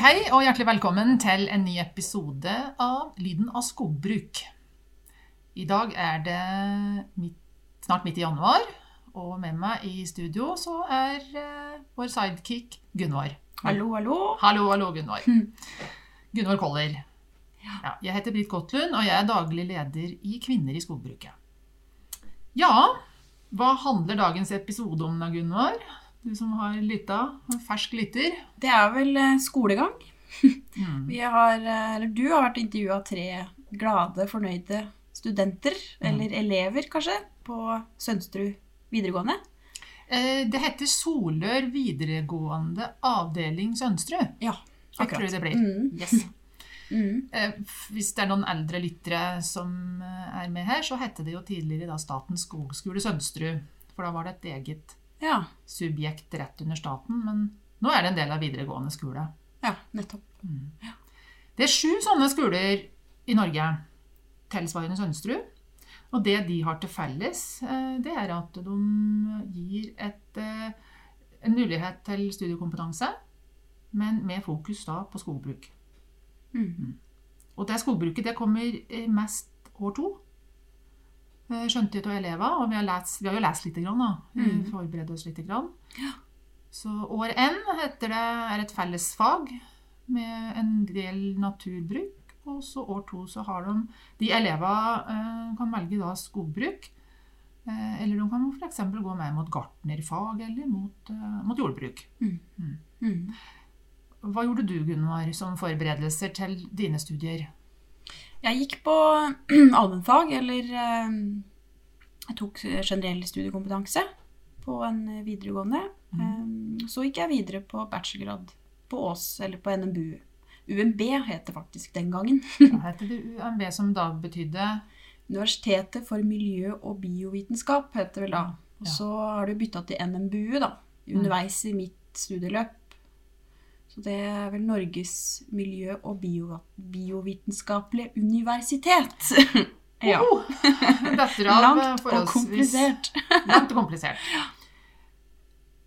Hei, og hjertelig velkommen til en ny episode av Lyden av skogbruk. I dag er det midt, snart midt i januar, og med meg i studio så er eh, vår sidekick Gunvor. Hallo, hallo. Hallo, hallo, Gunvor. Gunvor Koller. Ja, jeg heter Britt Gottlund, og jeg er daglig leder i Kvinner i skogbruket. Ja, hva handler dagens episode om da, Gunvor? Du som har lytta, fersk lytter. Det er vel eh, skolegang. Mm. Vi har, eh, eller du har vært intervjua tre glade, fornøyde studenter, eller elever kanskje, på Sønsterud videregående. Eh, Det heter Solør videregående avdeling Sønsterud. Ja, Jeg tror det blir. Mm. Yes. Mm. Hvis det er noen eldre lyttere som er med her, så hette det jo tidligere da Statens skogskole Sønsterud. For da var det et eget Ja, subjekt rett under staten. Men nå er det en del av videregående skole. ja, nettopp. Det er sju sånne skoler i Norge, tilsvarende Sønsterud. Og det de har til felles, eh, det er at de gir et, eh, en mulighet til studiekompetanse, men med fokus da på skogbruk. Mm. Og det skogbruket det kommer mest år to. Eh, Skjønte jeg av elever, og vi har, lest, vi har jo lest litt, grann, da. Mhm. Forberedt oss litt. Grann. Så år N heter det er et fellesfag med en del naturbruk. Og så år to så har de De elever eh, kan velge da skogbruk. Eh, eller de kan f.eks. gå mer mot gartnerfag eller mot, mot jordbruk. Mm. Hva gjorde du, Gunvar, som forberedelser til dine studier? Jeg gikk på allmennfag, eller eh, jeg tok generell studiekompetanse på en videregående. Mm. Så gikk jeg videre på bachelorgrad på Ås, eller på NMBU. UMB het det faktisk den gangen. Da heter det UMB, som da betydde Universitetet for miljø- og biovitenskap heter det vel da. Og så har du bytta til NMBU da, underveis i mitt studieløp. Så det er vel Norges miljø- og bio biovitenskapelige universitet. ja. Oh, Langt og komplisert. Langt og komplisert.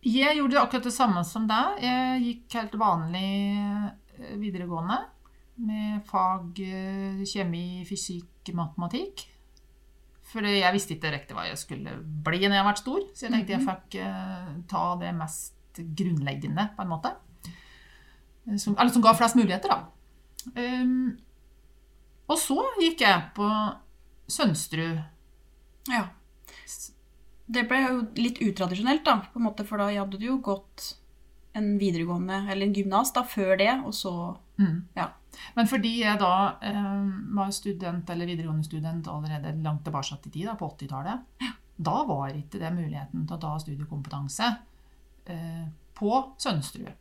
Jeg gjorde akkurat det samme som deg. Jeg gikk helt vanlig eh, videregående med fag eh, kjemi, fysikk, matematikk. For jeg visste ikke direkte hva jeg skulle bli når jeg ble stor, så jeg tenkte jeg fikk eh, ta det mest grunnleggende, på en måte. Eh, Som, eller som ga flest muligheter, da. Um, og så gikk jeg på Sønsterud Ja. Det ble jo litt utradisjonelt, da, på en måte, for da hadde du jo gått en videregående, eller en gymnas, da, før det, og så Mm. Ja. Men fordi jeg da eh, var student eller videregående student allerede langt tilbake i tid, da, på 80-tallet, da var ikke det muligheten til å ta studiekompetanse eh, på Sønsterud.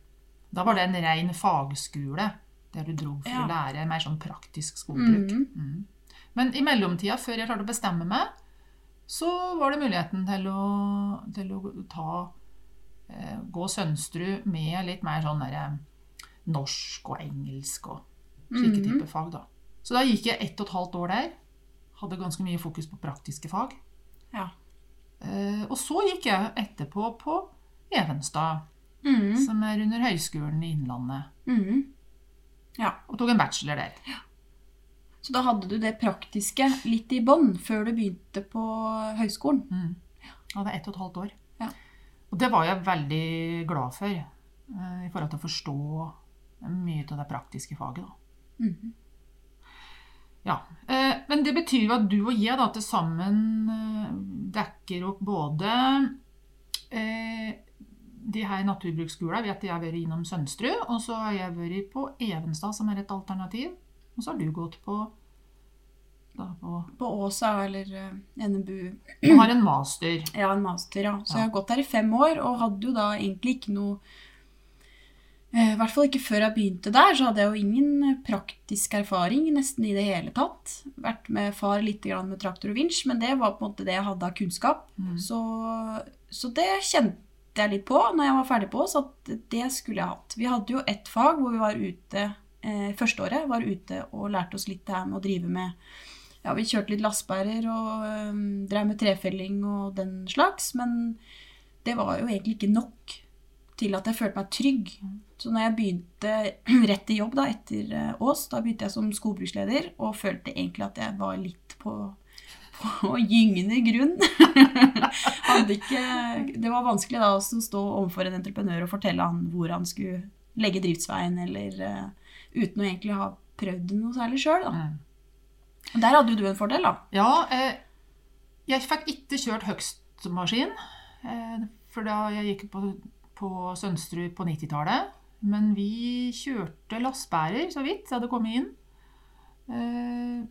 Da var det en ren fagskole der du dro for Ja. å lære mer sånn praktisk skogbruk. Mhm. Mm. Men i mellomtida, før jeg klarte å bestemme meg, så var det muligheten til å, til å ta eh, gå Sønsterud med litt mer sånn derre norsk og engelsk og slike Mhm. typer fag. da. Så da gikk jeg ett og et halvt år der. Hadde ganske mye fokus på praktiske fag. Ja. Eh, og så gikk jeg etterpå på Evenstad, Mhm. som er under Høgskolen i Innlandet, Mm. Ja. og tok en bachelor der. Så da hadde du det praktiske litt i bånn før du begynte på høyskolen. Mm. Jeg hadde ett og et halvt år. Ja. Og det var jeg veldig glad for, eh, i forhold til å forstå mye av det praktiske faget. da. Mm. Ja, eh, Men det betyr jo at du og jeg da til sammen eh, dekker opp både de her naturbruksskolene. Vet jeg har vært innom Sønsterud, og så har jeg vært på Evenstad, som er et alternativ. Og så har du gått på da, på, På Åsa eller uh, NMBU. Du har en master. Ja, en master, ja. Så Ja. jeg har gått der i fem år, og hadde jo da egentlig ikke noe eh, I hvert fall ikke før jeg begynte der, så hadde jeg jo ingen eh, praktisk erfaring nesten i det hele tatt. Vært med far litt med traktor og vinsj, men det var på en måte det jeg hadde av kunnskap. Mm. Så, så det kjente jeg litt på når jeg var ferdig på oss, at det skulle jeg hatt. Vi hadde jo ett fag hvor vi var ute eh, første året var ute og lærte oss litt det her med å drive med ja, vi kjørte litt lastebærer og eh, drev med trefelling og den slags, men det var jo egentlig ikke nok til at jeg følte meg trygg. Så når jeg begynte rett i jobb da, etter eh, Ås, da begynte jeg som skogbruksleder og følte egentlig at jeg var litt på, på gyngende grunn. Hadde ikke, det var vanskelig da å stå overfor en entreprenør og fortelle han hvor han skulle legge driftsveien, eller uh, uten å egentlig ha prøvd noe særlig sjøl. Mm. Der hadde jo du en fordel, da. Ja, eh, jeg fikk ikke kjørt høgstmaskin, eh, for da jeg gikk på, på Sønsterud på 90-tallet. Men vi kjørte lastebærer så vidt jeg hadde kommet inn. Eh,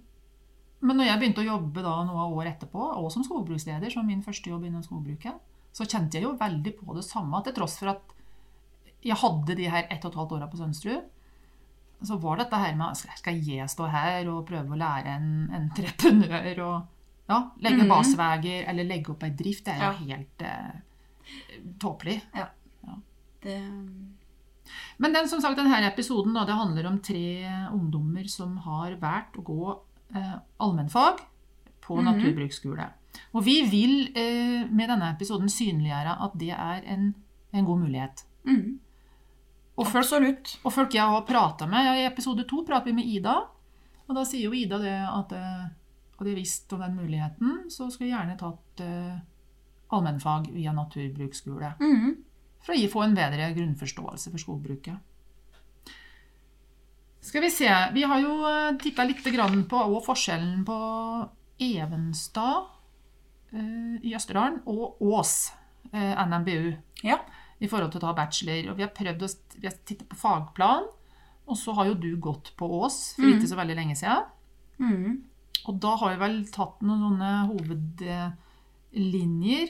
men når jeg begynte å jobbe da noen år etterpå, og som skogbruksleder, som min første jobb innen skogbruket, så kjente jeg jo veldig på det samme, til tross for at jeg hadde de her ett og et halvt åra på Sønsterud. Så var dette her med skal- jeg stå her og prøve å lære en entreprenør å ja, legge mm. baseveier eller legge opp ei drift? Det er jo Ja. helt eh, tåpelig. Det, Men den, som sagt, denne episoden da, det handler om tre ungdommer som har valgt å gå eh, allmennfag på Mhm. naturbruksskole. Og vi vil eh, med denne episoden synliggjøre at det er en, en god mulighet. mm, Og folk, absolutt. og folk jeg har prata med I episode to prater vi med Ida. Og da sier jo Ida det at eh, hadde jeg visst om den muligheten, så skulle jeg gjerne tatt eh, allmennfag via naturbruksskole. Mm, For å få en bedre grunnforståelse for skogbruket. Skal vi se Vi har jo titta litt på forskjellen på Evenstad eh, i Østerdalen og Ås, eh, NMBU, ja. i forhold til å ta bachelor. Og vi har prøvd å vi har tittet på fagplan, og så har jo du gått på Ås for Mhm. ikke så veldig lenge siden. Mm, Og da har vi vel tatt noen sånne hovedlinjer.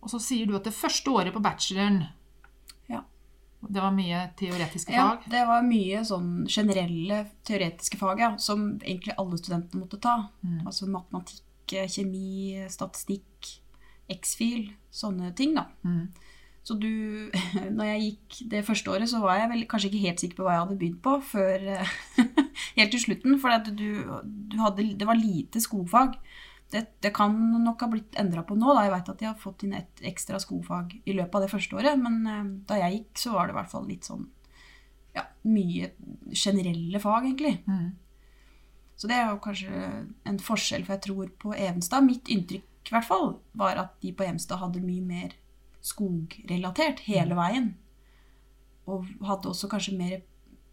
Og så sier du at det første året på bacheloren. Det var mye teoretiske fag? ja. Det var mye sånn generelle teoretiske fag ja, som egentlig alle studentene måtte ta. Mm. Altså matematikk, kjemi, statistikk, X-fil, sånne ting, da. Mm. Så du, når jeg gikk det første året, så var jeg vel kanskje ikke helt sikker på hva jeg hadde begynt på før helt til slutten, for du, du det var lite skogfag. Det, det kan nok ha blitt endra på nå. da. Jeg vet at de har fått inn et ekstra skogfag i løpet av det første året, men eh, da jeg gikk, så var det i hvert fall litt sånn ja, mye generelle fag, egentlig. Mm. Så det er jo kanskje en forskjell, for jeg tror på Evenstad Mitt inntrykk i hvert fall var at de på Evenstad hadde mye mer skogrelatert hele veien. Og hadde også kanskje mer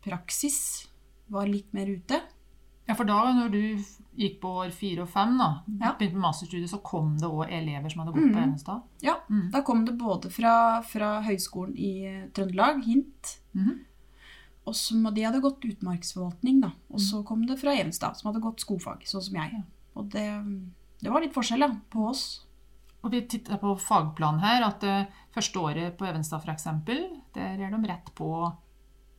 praksis. Var litt mer ute. Ja, for da når du gikk på år fire og fem, da, Ja. begynte med masterstudiet, så kom det òg elever som hadde gått på Mhm. Evenstad. Ja, Mm. Da kom det både fra, fra Høgskolen i eh, Trøndelag, HINT, Mhm. og som, de hadde gått utmarksforvaltning. da. Og så kom det fra Evenstad, som hadde gått skogfag, sånn som jeg. Ja. Og det, det var litt forskjell ja, på oss. Og vi titta på fagplan her, at uh, første året på Evenstad f.eks., der er de rett på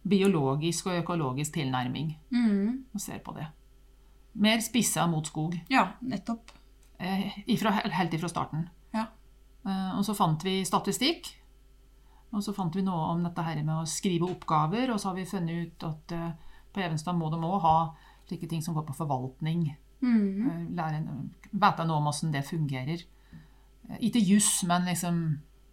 biologisk og økologisk tilnærming Mhm. og ser på det. Mer spissa mot skog. Ja, nettopp. eh, ifra, helt ifra starten. Ja. Eh, og så fant vi statistikk. Og så fant vi noe om dette her med å skrive oppgaver, og så har vi funnet ut at eh, på Evenstad må de òg ha slike ting som går på forvaltning. Mm. Eh, lære, vite noe om hvordan det fungerer. Eh, ikke juss, men liksom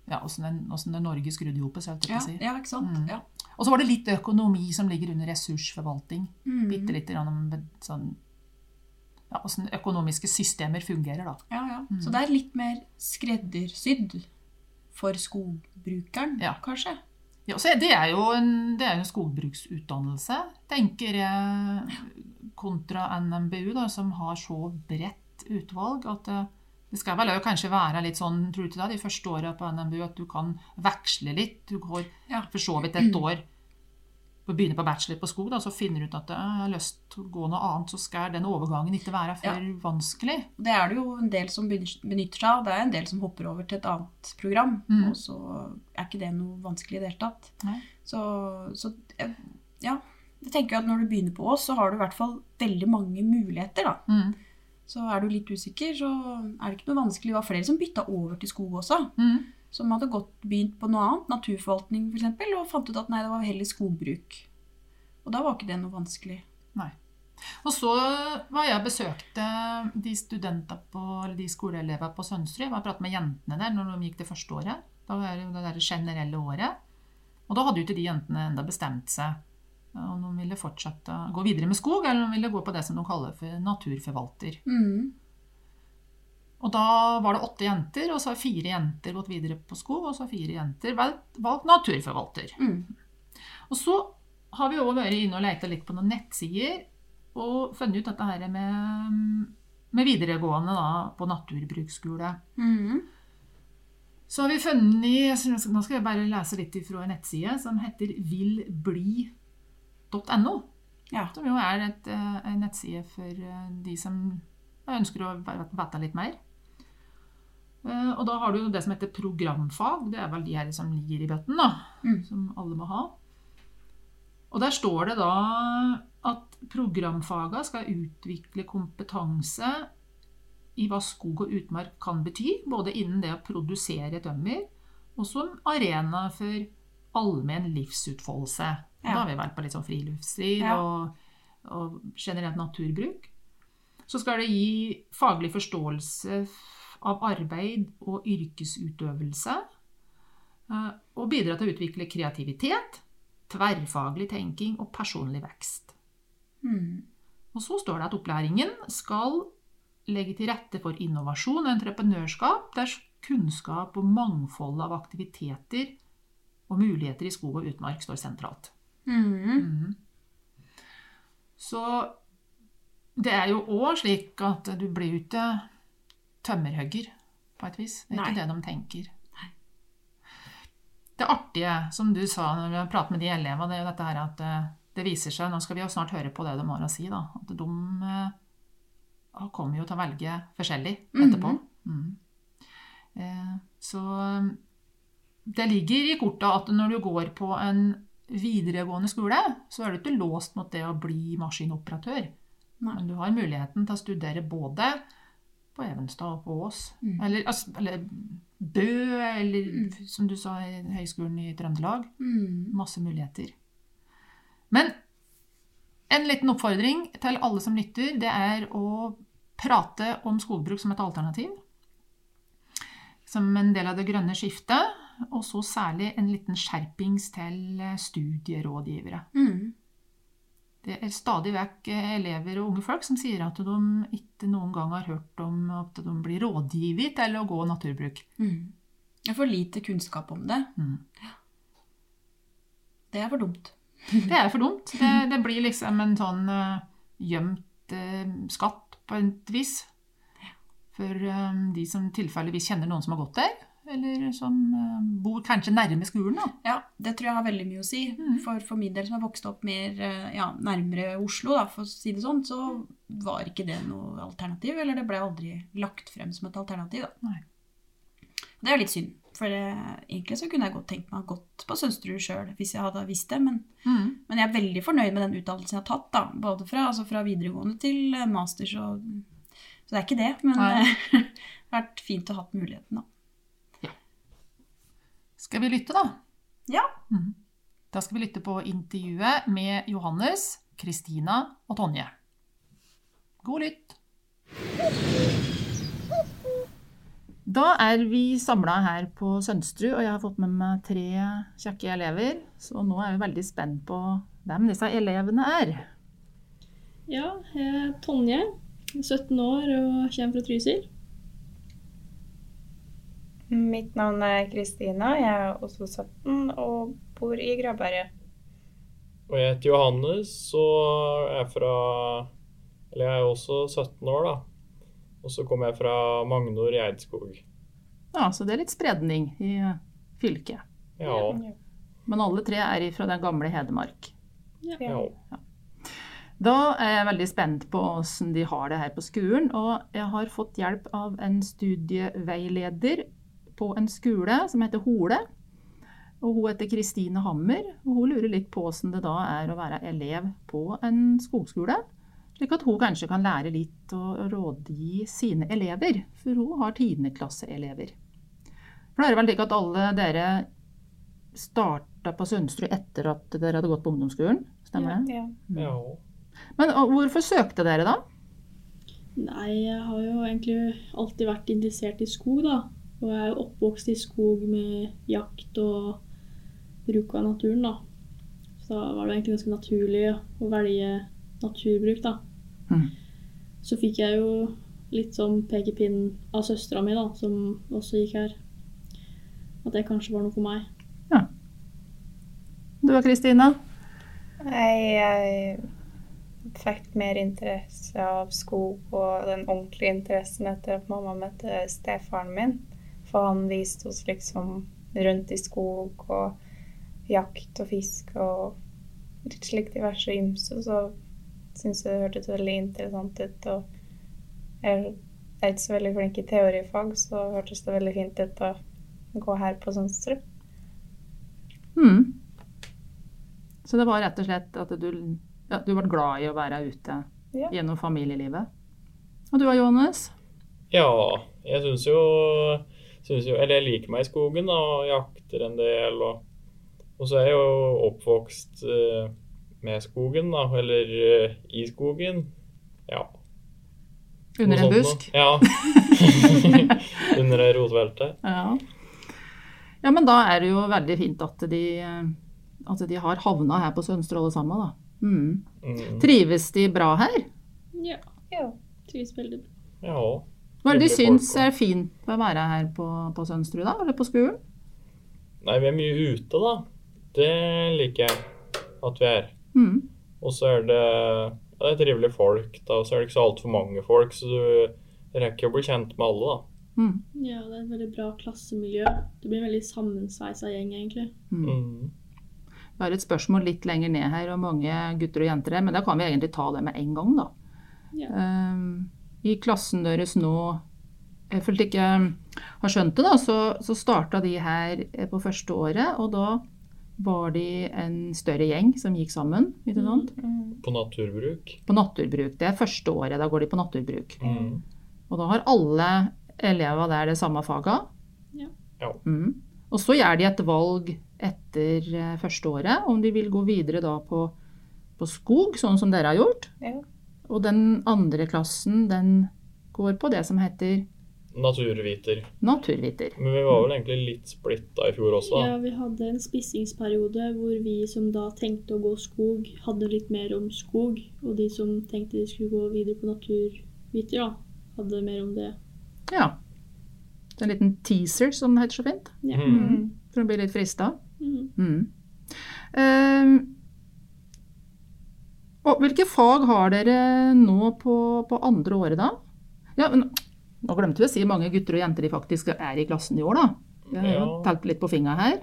ja, den- er det Norge skrudd i hop. så jeg Ja, si. ja, ikke sant? Mm. Ja. Og så var det litt økonomi som ligger under ressursforvaltning. Mm. Bitte litt om sånn, ja, hvordan økonomiske systemer fungerer, da. Ja, ja. Mm. Så det er litt mer skreddersydd for skogbrukeren, Ja. kanskje? Ja, så det er jo en, det er en skogbruksutdannelse, tenker jeg, kontra NMBU, da, som har så bredt utvalg at det, det skal vel kanskje være litt sånn, tror du til deg, de første åra på NMBU, at du kan veksle litt. Du går for så vidt et år begynner på bachelor på skog, da, så finner du ut at «Ja, jeg har lyst til å gå noe annet, så skal den overgangen ikke være for vanskelig. Det er det jo en del som benytter seg av. Det er en del som hopper over til et annet program, Mm. og så er ikke det noe vanskelig i det hele tatt. Så, så ja. Jeg tenker at når du begynner på oss, så har du i hvert fall veldig mange muligheter, da. Mm. Så er du litt usikker, så er det ikke noe vanskelig. Det var flere som bytta over til skog også. Mm. Som hadde gått, begynt på noe annet, naturforvaltning f.eks., og fant ut at nei, det var heller skogbruk. Og da var ikke det noe vanskelig. Nei. Og så var jeg besøkte de studenter på, eller de skoleelever på Sønsterud. Jeg var pratet med jentene der når de gikk det første året. Da var det det der generelle året. Og da hadde jo ikke de jentene enda bestemt seg om de ville fortsette gå videre med skog, eller om de ville gå på det som de kaller for naturforvalter. Mm. Og da var det åtte jenter, og så har fire jenter gått videre på skog, og så har fire jenter valgt, naturforvalter. Mm. Og så har vi òg vært inne og leita litt på noen nettsider og funnet ut dette her med, med videregående da, på naturbruksskole. Mm. Så har vi funnet Nå skal jeg bare lese litt fra en nettside som heter villbli.no. Ja. Som jo er et, eh, en nettside for eh, de som ønsker å vite litt mer. Eh, Og da har du det som heter programfag. Det er vel de her som ligger i bøtten, da. Mm. Som alle må ha. Og der står det da at programfaga skal utvikle kompetanse i hva skog og utmark kan bety, både innen det å produsere tømmer og som arena for allmenn livsutfoldelse. Ja. Da har vi vært på litt sånn friluftsliv Ja. og, og generelt naturbruk. Så skal det gi faglig forståelse av arbeid og yrkesutøvelse. eh, Og bidra til å utvikle kreativitet, tverrfaglig tenking og personlig vekst. Mm. Og så står det at opplæringen skal legge til rette for innovasjon og entreprenørskap, der kunnskap og mangfold av aktiviteter og muligheter i skog og utmark står sentralt. Mm. Mm. Så det er jo òg slik at du blir ute ikke tømmerhugger, på et vis. Det er Nei. ikke det de tenker. Det artige, som du sa når vi har pratet med de elevene, det er jo dette her at eh, det viser seg Nå skal vi jo snart høre på det de har å si, da. At de eh, kommer jo til å velge forskjellig etterpå. Mm. Eh, så det ligger i kortet at når du går på en videregående skole, så er du ikke låst mot det å bli maskinoperatør. Nei. Men du har muligheten til å studere både på Evenstad og på Ås. Mm. Eller, altså, eller Bø, eller som du sa, i Høgskolen i Trøndelag. Mm. Masse muligheter. Men en liten oppfordring til alle som lytter, det er å prate om skogbruk som et alternativ. Som en del av det grønne skiftet. Og så særlig en liten skjerpings til studierådgivere. Mm. Det er stadig vekk eh, elever og unge folk som sier at de ikke noen gang har hørt om at de blir rådgivet til å gå naturbruk. Mm. Jeg får lite kunnskap om det. Mm. Det er for dumt. Det er for dumt. Det, det blir liksom en sånn uh, gjemt uh, skatt på et vis. For um, de som tilfeldigvis kjenner noen som har gått der, eller som eh, bor kanskje nærme skolen. Da. Ja, det tror jeg har veldig mye å si. Mm. For, for min del som har vokst opp mer eh, ja, nærmere Oslo, da, for å si det sånn, så var ikke det noe alternativ. Eller det ble aldri lagt frem som et alternativ. Da. Nei. Det er litt synd. For det, egentlig så kunne jeg godt tenkt meg å gått på Sønsterud sjøl hvis jeg hadde visst det. Men, Mm. men jeg er veldig fornøyd med den utdannelsen jeg har tatt. da, Både fra, altså fra videregående til masters. master. Så, det er ikke det. Men eh, det har vært fint å ha hatt muligheten, da. Skal vi lytte, da? Ja. Mhm. Da skal vi lytte på intervjuet med Johannes, Kristina og Tonje. God lytt! Da er vi samla her på Sønsterud, og jeg har fått med meg tre kjekke elever. Så nå er vi veldig spent på hvem disse elevene er. Ja, jeg er Tonje, 17 år og kommer fra Trysil. Mitt navn er Kristina. Jeg er også 17 og bor i Graberget. Og jeg heter Johannes og er fra Eller jeg er også 17 år, da. Og så kommer jeg fra Magnor i Eidskog. Ja, Så det er litt spredning i eh, fylket. Ja. Men alle tre er fra den gamle Hedmark. Ja. Da er jeg veldig spent på hvordan de har det her på skolen. Og jeg har fått hjelp av en studieveileder på en skole som heter Hole. Og hun heter Kristine Hammer, og hun lurer litt på hvordan det da er å være elev på en skogskole. Slik at hun kanskje kan lære litt og rådgi sine elever, for hun har tiendeklasseelever. For det er vel slik at alle dere starta på Sønsterud etter at dere hadde gått på ungdomsskolen? Stemmer det? Ja. ja. Men hvorfor søkte dere da? Nei, jeg har jo egentlig alltid vært interessert i skog, da. Og jeg er jo oppvokst i skog med jakt og bruk av naturen, da. Så da var det egentlig ganske naturlig å velge naturbruk, da. Mm. Så fikk jeg jo litt sånn pekepinn av søstera mi, da, som også gikk her. At det kanskje var noe for meg. Ja. Du og Kristina? Jeg, jeg fikk mer interesse av skog og den ordentlige interessen etter at mamma møtte stefaren min. For han viste oss liksom rundt i skog og jakt og fisk og litt slik diverse ymse. Så syns jeg det hørtes veldig interessant ut. Og jeg er ikke så veldig flink i teorifag, så hørtes det veldig fint ut å gå her på Sønsterud. Mm. Så det var rett og slett at du, ja, du ble glad i å være ute Ja. gjennom familielivet. Og du da, Johannes? Ja, jeg syns jo, syns jo Eller jeg liker meg i skogen da, og jakter en del. Og, og så er jeg jo oppvokst uh, med skogen, da. Eller uh, i skogen. Ja. Under en busk? noe. Ja. Under ei rotvelte. Ja. ja, men da er det jo veldig fint at de, at de har havna her på Sønsterud alle sammen, da. Mm. Mm. Trives de bra her? Ja, Ja. trives veldig bra. Ja. Hva er det de syns er fint med å være her på, på Sønsterud, da? Eller på skolen? Nei, vi er mye ute, da. Det liker jeg at vi er. Mm. Og så er det ja, det er trivelige folk, da. Og så er det ikke så altfor mange folk, så du rekker å bli kjent med alle, da. Mm. Ja, det er et veldig bra klassemiljø. Det blir en veldig sammensveisa gjeng, egentlig. Mm. Mm. Vi har et spørsmål litt lenger ned her om mange gutter og jenter her, men da kan vi egentlig ta det med en gang, da. Ja. Um, I klassen deres nå, jeg følte ikke har skjønt det, da, så, så starta de her på første året, og da var de en større gjeng som gikk sammen, ikke sant? Mm. På naturbruk. På naturbruk. Det er første året, da går de på naturbruk. Mm. Og da har alle elever der det samme faget. Ja. Ja. Mm. Og så gjør de et valg etter eh, første året, om de vil gå videre da på, på skog, sånn som dere har gjort. Ja. Og den andre klassen, den går på det som heter Naturviter. naturviter. Men vi var vel egentlig litt splitta i fjor også. Ja, vi hadde en spissingsperiode hvor vi som da tenkte å gå skog, hadde litt mer om skog. Og de som tenkte de skulle gå videre på naturviter, da, hadde mer om det. Ja. Det er en liten teaser, som det heter så fint. Ja. Mm. Mm. For å bli litt frista. Mm. Mm. Ehm, og hvilke fag har dere nå på, på andre året, da? Ja, men Nå glemte vi å si mange gutter og jenter de faktisk er i klassen i år, da. Vi har Ja. telt litt på fingra her.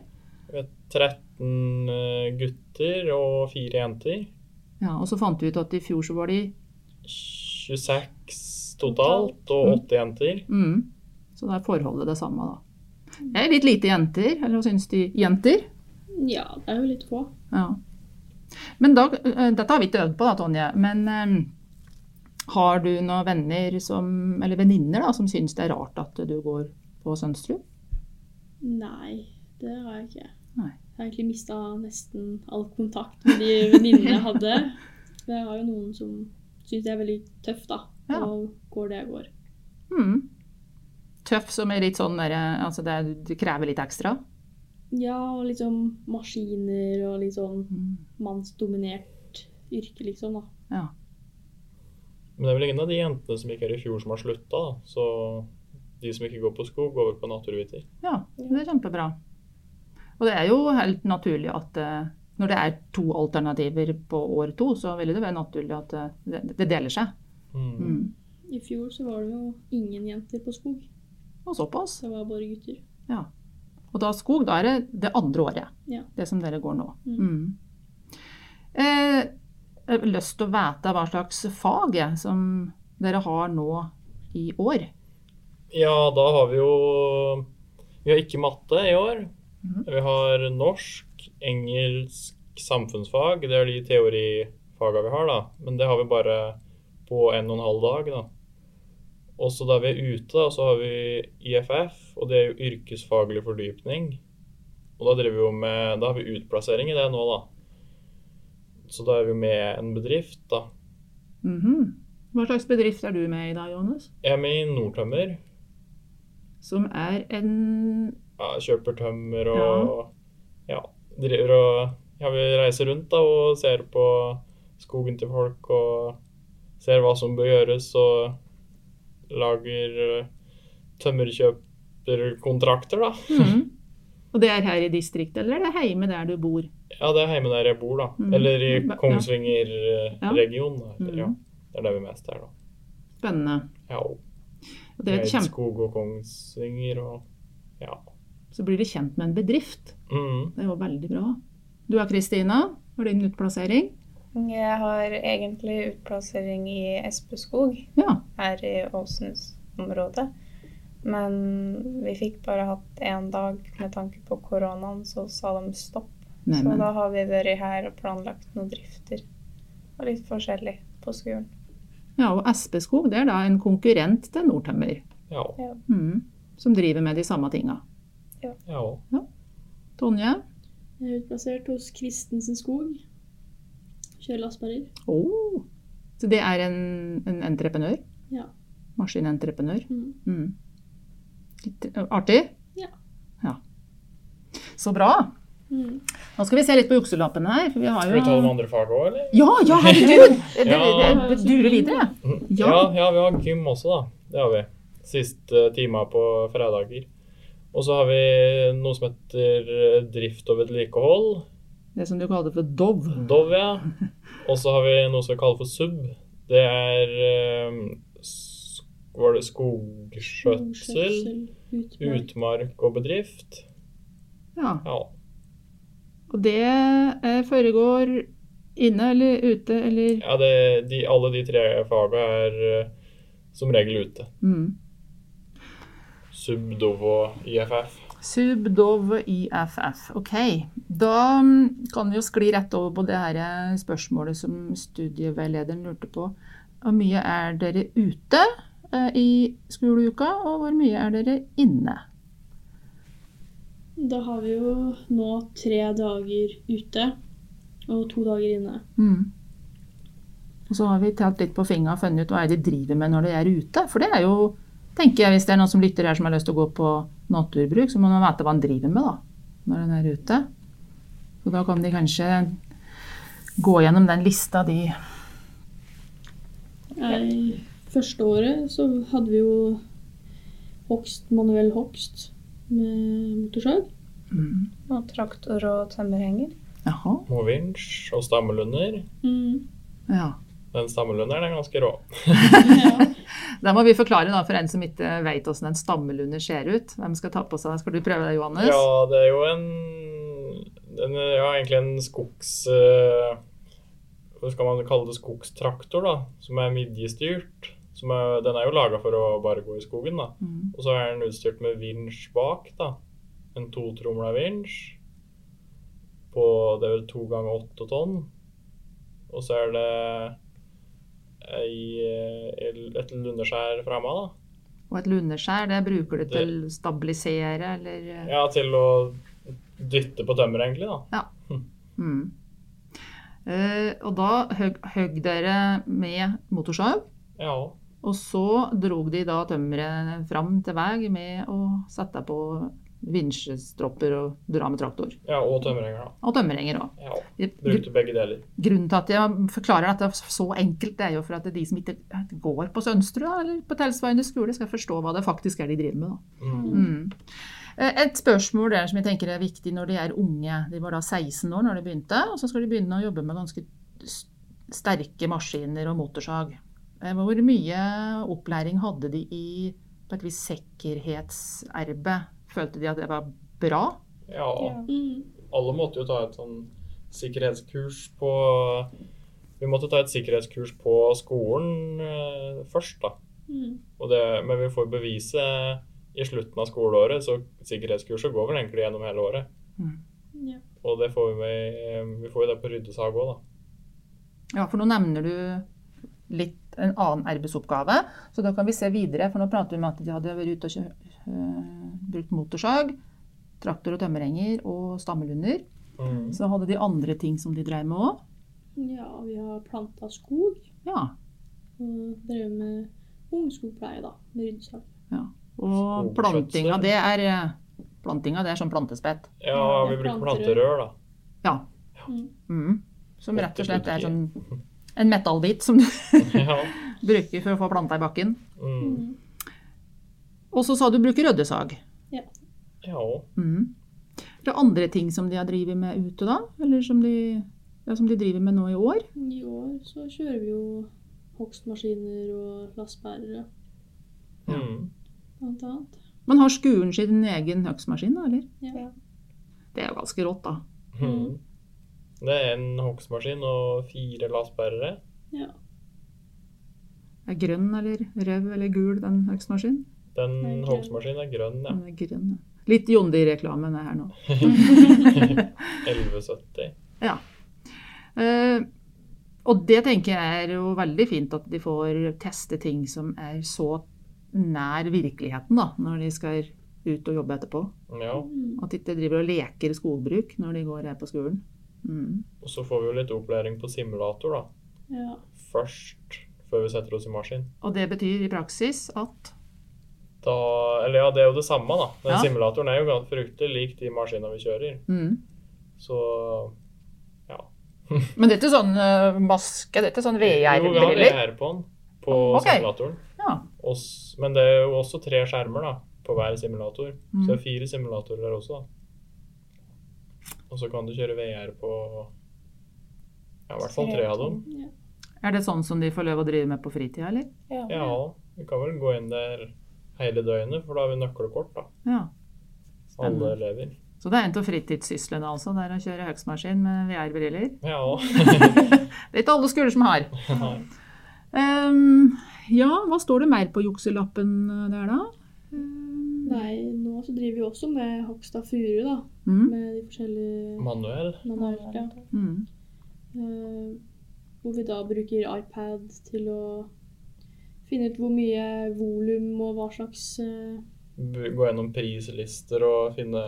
Vi er 13 eh, gutter og 4 jenter. Ja, Og så fant vi ut at i fjor så var de 26 totalt og 8 jenter. mm, Så da er forholdet det samme, da. Det er litt lite jenter, eller hva syns de? Jenter? ja, det er jo litt få. Ja. Men da, eh, dette har vi ikke øvd på, da, Tonje. Men um, har du noen venner som, eller venninner som syns det er rart at du går på Sønsterud? Nei, det har jeg ikke. Nei. Jeg har egentlig mista nesten all kontakt med de venninnene jeg hadde. Men jeg har jo noen som syns det er veldig tøft, da. Ja. Og går det jeg går. Mm. Tøff som er litt sånn der, eh, altså det, det krever litt ekstra? Ja, og sånn maskiner og litt sånn Mm. mannsdominert yrke, liksom, da. Ja. Men det er vel ingen av de jentene som gikk her i fjor som har slutta, da. Så de som ikke går på skog, går vel på naturviter. ja, det er kjempebra. Og det er jo helt naturlig at eh, når det er to alternativer på år to, så vil det være naturlig at eh, det, det deler seg. Mm. Mm. I fjor så var det jo ingen jenter på skog. Og såpass. Det var bare gutter. Ja. Og da skog, da er det det andre året. Ja. Det som dere går nå. Mm. Mm. Eh, jeg har lyst til å vite hva slags fag jeg, som dere har nå i år. Ja, da har vi jo Vi har ikke matte i år. Mm. Vi har norsk, engelsk, samfunnsfag. Det er de teorifagene vi har, da. Men det har vi bare på en og en halv dag, da. Og så da vi er ute, da, så har vi IFF, og det er jo yrkesfaglig fordypning. Og da driver vi jo med Da har vi utplassering i det nå, da. Så da er vi med en bedrift, da. Mhm. Hva slags bedrift er du med i da, Johannes? Jeg er med i Nordtømmer. Som er en ja, kjøper tømmer og ja. driver og ja, vi reiser rundt da og ser på skogen til folk og ser hva som bør gjøres og lager eh, tømmerkjøperkontrakter, da. Mm. Og det er her i distriktet, eller er det hjemme der du bor? Ja, det er hjemme der jeg bor, da. Mm. Eller i. Kongsvinger-regionen. Ja. Ja. Mhm. Det er der vi mest er, da. Spennende. Ja, og Og det er. Eidskog og Kongsvinger og ja. Så blir du kjent med en bedrift. Mm. Det er jo veldig bra. Du er Kristina. Har din utplassering? Jeg har egentlig utplassering i Espeskog Ja. her i Åsens-området. Men vi fikk bare hatt én dag med tanke på koronaen, så sa de stopp. Så da har vi vært her og planlagt noen drifter. Og litt forskjellig på skolen. Ja, og Espeskog det er da en konkurrent til Nordtømmer. Ja. Mm, Som driver med de samme tinga. ja. Tonje? Jeg er utplassert hos Kristensen skog. Kjører lastbiler. Oh. Så det er en, en entreprenør? Ja. Maskinentreprenør? Mm. Mm. Litt eh, artig? Ja. ja. Så bra. Mm. Nå skal vi se litt på jukselappene her. For vi har Skal vi ta noen andre fag òg, eller? Ja, ja, herregud! Det, det, det durer videre. Ja. Ja. ja, vi har gym også, da. Det har vi. Siste timer på fredager. Og så har vi noe som heter eh, drift og vedlikehold. Det som du kaller for DOV. DOV, ja. Og så har vi noe som vi kaller for SUB. Det er eh, Var det skogskjøtsel, utmark. utmark og bedrift? Ja. Ja. Og det eh, foregår inne eller ute eller ja det, de, alle de tre fagene er eh, som regel ute. mm. SUB, DOV og IFF. Sub, Dov, IFF. Ok. Da mm, kan vi jo skli rett over på det her eh, spørsmålet som studieveilederen lurte på. Hvor mye er dere ute eh, i skoleuka, og hvor mye er dere inne? Da har vi jo nå tre dager ute og to dager inne. Mm. Og så har vi talt litt på fingra og funnet ut hva er det de driver med når de er ute. For det er jo, tenker jeg, hvis det er noen som lytter her som har lyst til å gå på naturbruk, så må man vite hva man driver med da, når han er ute. Så da kan de kanskje gå gjennom den lista de I første året så hadde vi jo hogst, manuell hogst med motorsag. mm. Og traktor og tømmerhenger. Jaha. Og vinsj og stammelunder. Mm. Ja. Den stammelunderen er ganske rå. Da må vi forklare da, for en som ikke vet hvordan en stammelunder ser ut. Hvem skal ta på seg Skal du prøve det, Johannes? Ja, det er jo en, en Ja, egentlig en skogs... Hva skal man kalle det? Skogstraktor, da. Som er midjestyrt. Som er, den er jo laga for å bare gå i skogen, da. Mm. Og så er den utstyrt med vinsj bak, da. En totromla vinsj. På det er vel to ganger åtte tonn. Og så er det ei, eh, et lundeskjær framme, da. Og et lundeskjær, det bruker du til å stabilisere, eller Ja, til å dytte på tømmer, egentlig, da. mm. Uh, Og da høgg dere med motorsag, Ja. og så drog de da tømmeret fram til vei med å sette på vinsjestropper og dra med traktor. ja og tømmerhenger, da. Og tømmerhenger òg. Ja. Brukte begge deler. Grunnen til at jeg forklarer dette så enkelt, det er jo for at de som ikke går på Sønsterud eller på Telsveiene skole, skal forstå hva det faktisk er de driver med. Da. Mm. Mm. Eh, Et spørsmål der som jeg tenker er viktig når de er unge. De var da 16 år når de begynte, og så skal de begynne å jobbe med ganske sterke maskiner og motorsag. Eh, Hvor mye opplæring hadde de i på et vis sikkerhetsarbeid? Følte de at det var bra? Ja. Mm. alle måtte jo ta et sånn sikkerhetskurs på Vi måtte ta et sikkerhetskurs på skolen eh, først, da. Mm. Og det, men vi får beviset i slutten av skoleåret, så sikkerhetskurset går vel egentlig gjennom hele året. Ja. Og det får vi med, vi får jo det på ryddesag òg, da. Ja, for nå nevner du litt en annen arbeidsoppgave, så da kan vi se videre. For nå prater vi om at de hadde vært ute og brukt motorsag, traktor og tømmerhenger og stammelunder. Mm. Så hadde de andre ting som de drev med òg. ja, vi har planta skog Ja. og drevet med ungskogpleie, da, med ryddesag. Og plantinga, det er eh, Plantinga, det er sånn plantespett. Ja, Ja, vi er bruker planterør. planterør, da. Ja. Mm. Mm. Som rett og slett er sånn en metallbit som du bruker for å få planta i bakken. Mm. Og så sa du bruker røddesag. ja. Mm. Er det andre ting som de har drevet med ute da? Eller som de, ja, som de driver med nå i år? I år så kjører vi jo hogstmaskiner og lastbærere. Ja. blant annet. Men har skolen sin egen hogstmaskin, da, eller? Ja. Det er jo ganske rått, da. Mm. Det er en hogstmaskin og fire lastbærere. ja. Er grønn eller rød eller gul, den hogstmaskinen? Den hogstmaskinen er grønn, ja. Den er grønn, ja. Litt Jondi-reklame er her nå. 1170. Ja. Uh, og det tenker jeg er jo veldig fint at de får teste ting som er så nær virkeligheten, da, når de skal ut og jobbe etterpå. Ja. At de ikke driver og leker skogbruk når de går her på skolen. Mm. Og så får vi jo litt opplæring på simulator, da. ja. Først, før vi setter oss i maskin. Og det betyr i praksis at Da, eller ja, det er jo det samme, da. Den Ja. simulatoren er jo fryktelig lik de maskinene vi kjører. mm. Så ja. Men det er ikke sånn eh, maske, det er ikke sånn Jo, vi har VR-briller? På den på okay. simulatoren. Ja. Ogs, men det er jo også tre skjermer da, på hver simulator. Mm. Så det er fire simulatorer der også. da. Og så kan du kjøre VR på ja, i hvert fall tre av dem. Ja. Er det sånn som de får lov å drive med på fritida, eller? Ja. Ja, vi kan vel gå inn der hele døgnet, for da har vi nøkkelkort, da. Ja. Alle elever. Så det er en av fritidssyslene, altså. Det er å kjøre høgsmaskin med VR-briller. Ja. Det er ikke alle skoler som har. Um, ja, hva står det mer på jukselappen eh, der, da? Nei, nå så driver vi også med hogst av furu, da. mm, Med de forskjellige Manuell. manuelt, ja. mm. Uh, hvor vi da bruker iPad til å finne ut hvor mye volum og hva slags eh, Gå gjennom prislister og finne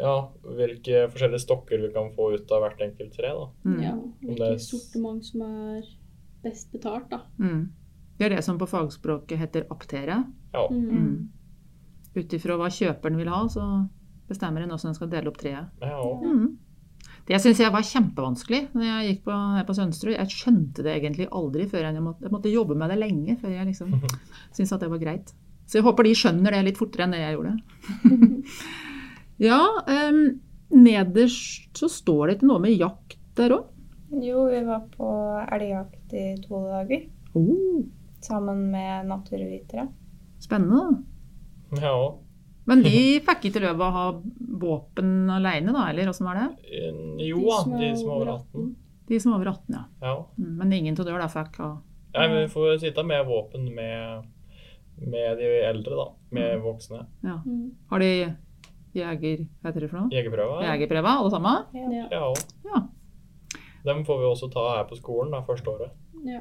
ja, hvilke forskjellige stokker vi kan få ut av hvert enkelt tre. da. Mm. Ja, det hvilket er sortiment som er best betalt, da. Mm. Det er det som på fagspråket heter aptere. Ja. Mm. Mm. Ut ifra hva kjøperen vil ha, så bestemmer en hvordan en skal dele opp treet. ja. Mm. Det syns jeg var kjempevanskelig når jeg gikk på, på Sønsterud. Jeg skjønte det egentlig aldri før jeg måtte, jeg måtte jobbe med det lenge før jeg liksom syntes at det var greit. Så jeg håper de skjønner det litt fortere enn det jeg gjorde. ja, um, nederst så står det ikke noe med jakt der òg. Jo, vi var på elgjakt i to dager Oh, sammen med naturvitere. spennende. da. ja. Men de fikk ikke lov å ha våpen alene, da, eller åssen var det? Jo da, de som er over 18. De som er over 18, ja. Ja. Mm, Men ingen av dere da fikk ha Nei, men vi får sitte med våpen med, med de eldre, da. Med voksne. ja. Mm. Har de jeger... Hva heter det for noe? Jegerprøver. Jegerprøve, alle sammen? Ja. Ja. Ja. Dem får vi også ta her på skolen da, første året. ja.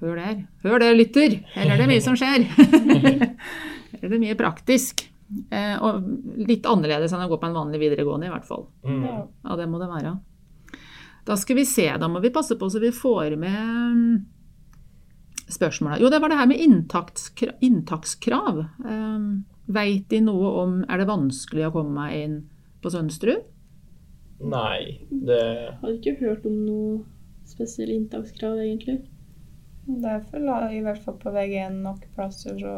Hør der. Hør der, lytter. Her er det mye som skjer. Her er det mye praktisk. Eh, og litt annerledes enn å gå på en vanlig videregående, i hvert fall. Mm. Ja. Det må det være. Da skal vi se, da må vi passe på så vi får med mm, spørsmåla. Jo, det var det her med inntakskrav. inntakskrav. Um, Veit de noe om Er det vanskelig å komme meg inn på Sønsterud? Nei, det Har ikke hørt om noe spesielle inntakskrav, egentlig. Derfor la i hvert fall på VG1 nok plasser, så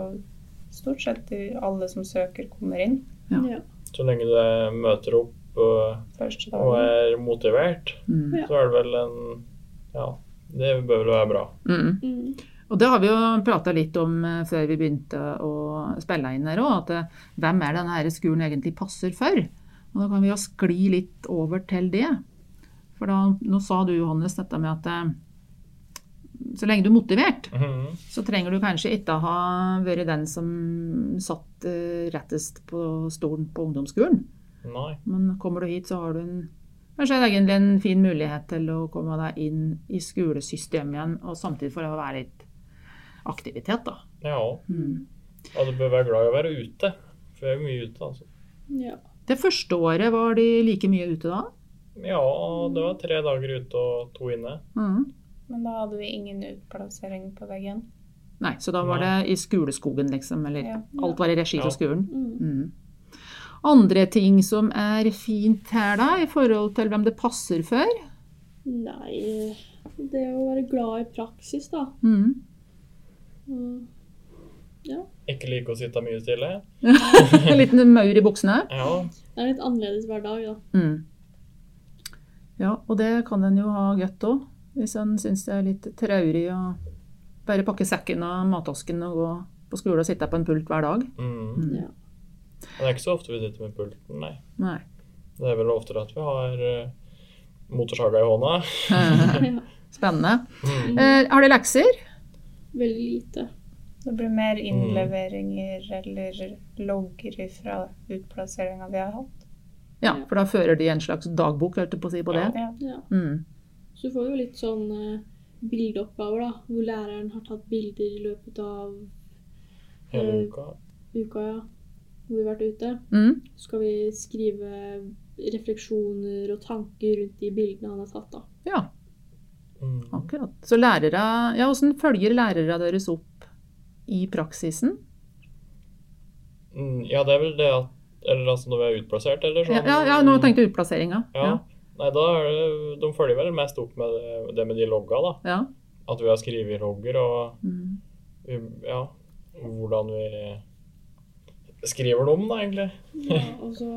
stort sett alle som søker, kommer inn Ja. Ja. Så lenge du møter opp og, og er motivert, Mm. Så er det vel en Ja, det bør vel være bra. Mm. Mm. Og det har vi jo prata litt om eh, før vi begynte å spille inn her òg, at eh, hvem er denne skolen egentlig passer for? Og da kan vi jo skli litt over til det. For da, nå sa du, Johannes, dette med at eh, så lenge du er motivert, Mhm. så trenger du kanskje ikke ha vært den som satt eh, rettest på stolen på ungdomsskolen. Nei. Men kommer du hit, så har du en, kanskje egentlig en fin mulighet til å komme deg inn i skolesystemet igjen, og samtidig for å være litt aktivitet, da. Ja. Mm. Og du bør være glad i å være ute. For jeg er mye ute, altså. Ja. Det første året var de like mye ute da? Ja, det var tre dager ute og to inne. Mhm. Men da hadde vi ingen utplassering på veggen. Nei, så da var det i skoleskogen, liksom, eller Ja. alt var i regi Ja. av skolen. Mm. Mm. Andre ting som er fint her, da, i forhold til hvem det passer for? Nei, det å være glad i praksis, da. Mm. Og Ikke like å sitte mye stille. En liten maur i buksene. Ja. det er litt annerledes hver dag, da. Mm. Ja, og det kan en jo ha godt òg, hvis en syns det er litt traurig å bare pakke sekken og matosken og gå på skole og sitte på en pult hver dag. Mm. Mm. Ja. Det er ikke så ofte vi sitter med pulten, nei. Nei. Det er vel oftere at vi har uh, motorsaga i hånda. Spennende. Mm. Uh, har du lekser? Veldig lite. Det blir mer innleveringer eller logger fra utplasseringa vi har hatt. Ja, for da fører de en slags dagbok, holdt jeg på å si, på det. Ja. Ja. Mm. Så du får jo litt sånn eh, bildeoppgaver, da. Hvor læreren har tatt bilder i løpet av Hele Eh, uka. uka, ja. Hvor vi har vært ute. Mm. Så skal vi skrive refleksjoner og tanker rundt de bildene han har tatt, da. Ja, Mm. akkurat. Så lærere Ja, åssen følger lærere deres opp i praksisen? Mm, ja, det er vel det at Eller altså når vi er utplassert, eller sånn? Ja, ja, ja nå tenkte jeg utplasseringa. Ja. Nei, da er det, de følger vel mest opp med det, det med de logga, da. Ja. At vi har skrevet logger, og Mm. vi, ja, hvordan vi skriver dem, da, egentlig. Ja, og så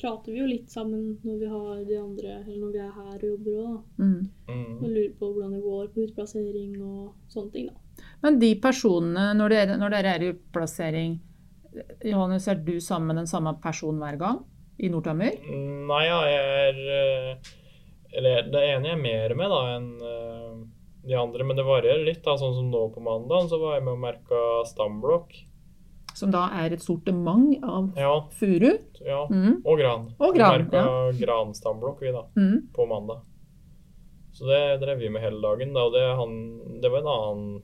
prater vi jo litt sammen når vi har de andre, eller når vi er her og jobber òg, da. Mm. Mm. Og lurer på hvordan det går på utplassering og sånne ting, da. Men de personene, når dere, når dere er i utplassering Johannes, er du sammen med den samme personen hver gang i Nordtømmer? Nei, ja, jeg er eh, Eller det ene jeg er mer med da enn eh, de andre, men det varierer litt. da, Sånn som nå på mandag, så var jeg med og merka stamblokk. Som da er et sortiment av Ja, furu. ja. Mm. Og gran. Og gran, Vi merka granstamblokk, vi, da, Mm. på mandag. Så det drev vi med hele dagen. da, og det, han, det var en annen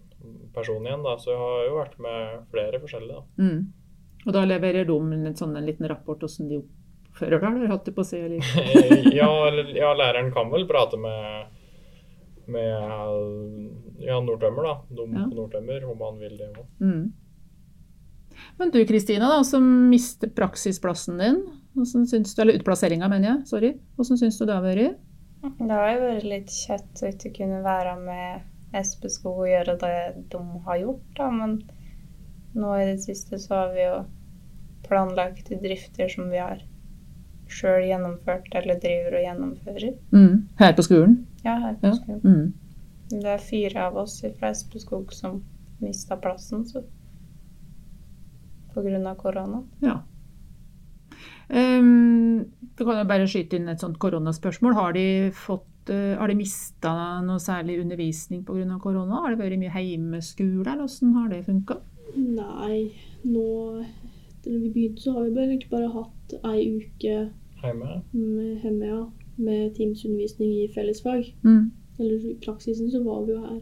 person igjen, da, så jeg har jo vært med flere forskjellige. da. Mm. Og da leverer de en, sånn, en liten rapport hvordan de oppfører det, eller holdt jeg på å si? Eller? ja, ja, læreren kan vel prate med med ja, Nordtømmer, da. De Ja. på Nordtømmer, om han vil det òg. Mm. Men du Kristina, da, som mister praksisplassen din, syns du, eller utplasseringa, mener jeg, sorry. Hvordan syns du det har vært? Det har jo vært litt kjett å ikke kunne være med Espeskog og gjøre det de har gjort, da. Men nå i det siste så har vi jo planlagt drifter som vi har sjøl gjennomført, eller driver og gjennomfører. Mm. Her på skolen? Ja, her på Ja. skolen. Mm. Det er fire av oss fra Espeskog som mista plassen, så på grunn av korona. Ja. Um, du kan jo bare skyte inn et sånt koronaspørsmål. Har de fått uh, har de mista noe særlig undervisning pga. korona? Har det vært mye heimeskole, eller hvordan har det funka? Nei, nå Etter vi begynte, så har vi bare egentlig bare hatt ei uke Hjemme. med hjemme, ja. Med Teams-undervisning i fellesfag. Mm. Eller i praksisen så var vi jo her.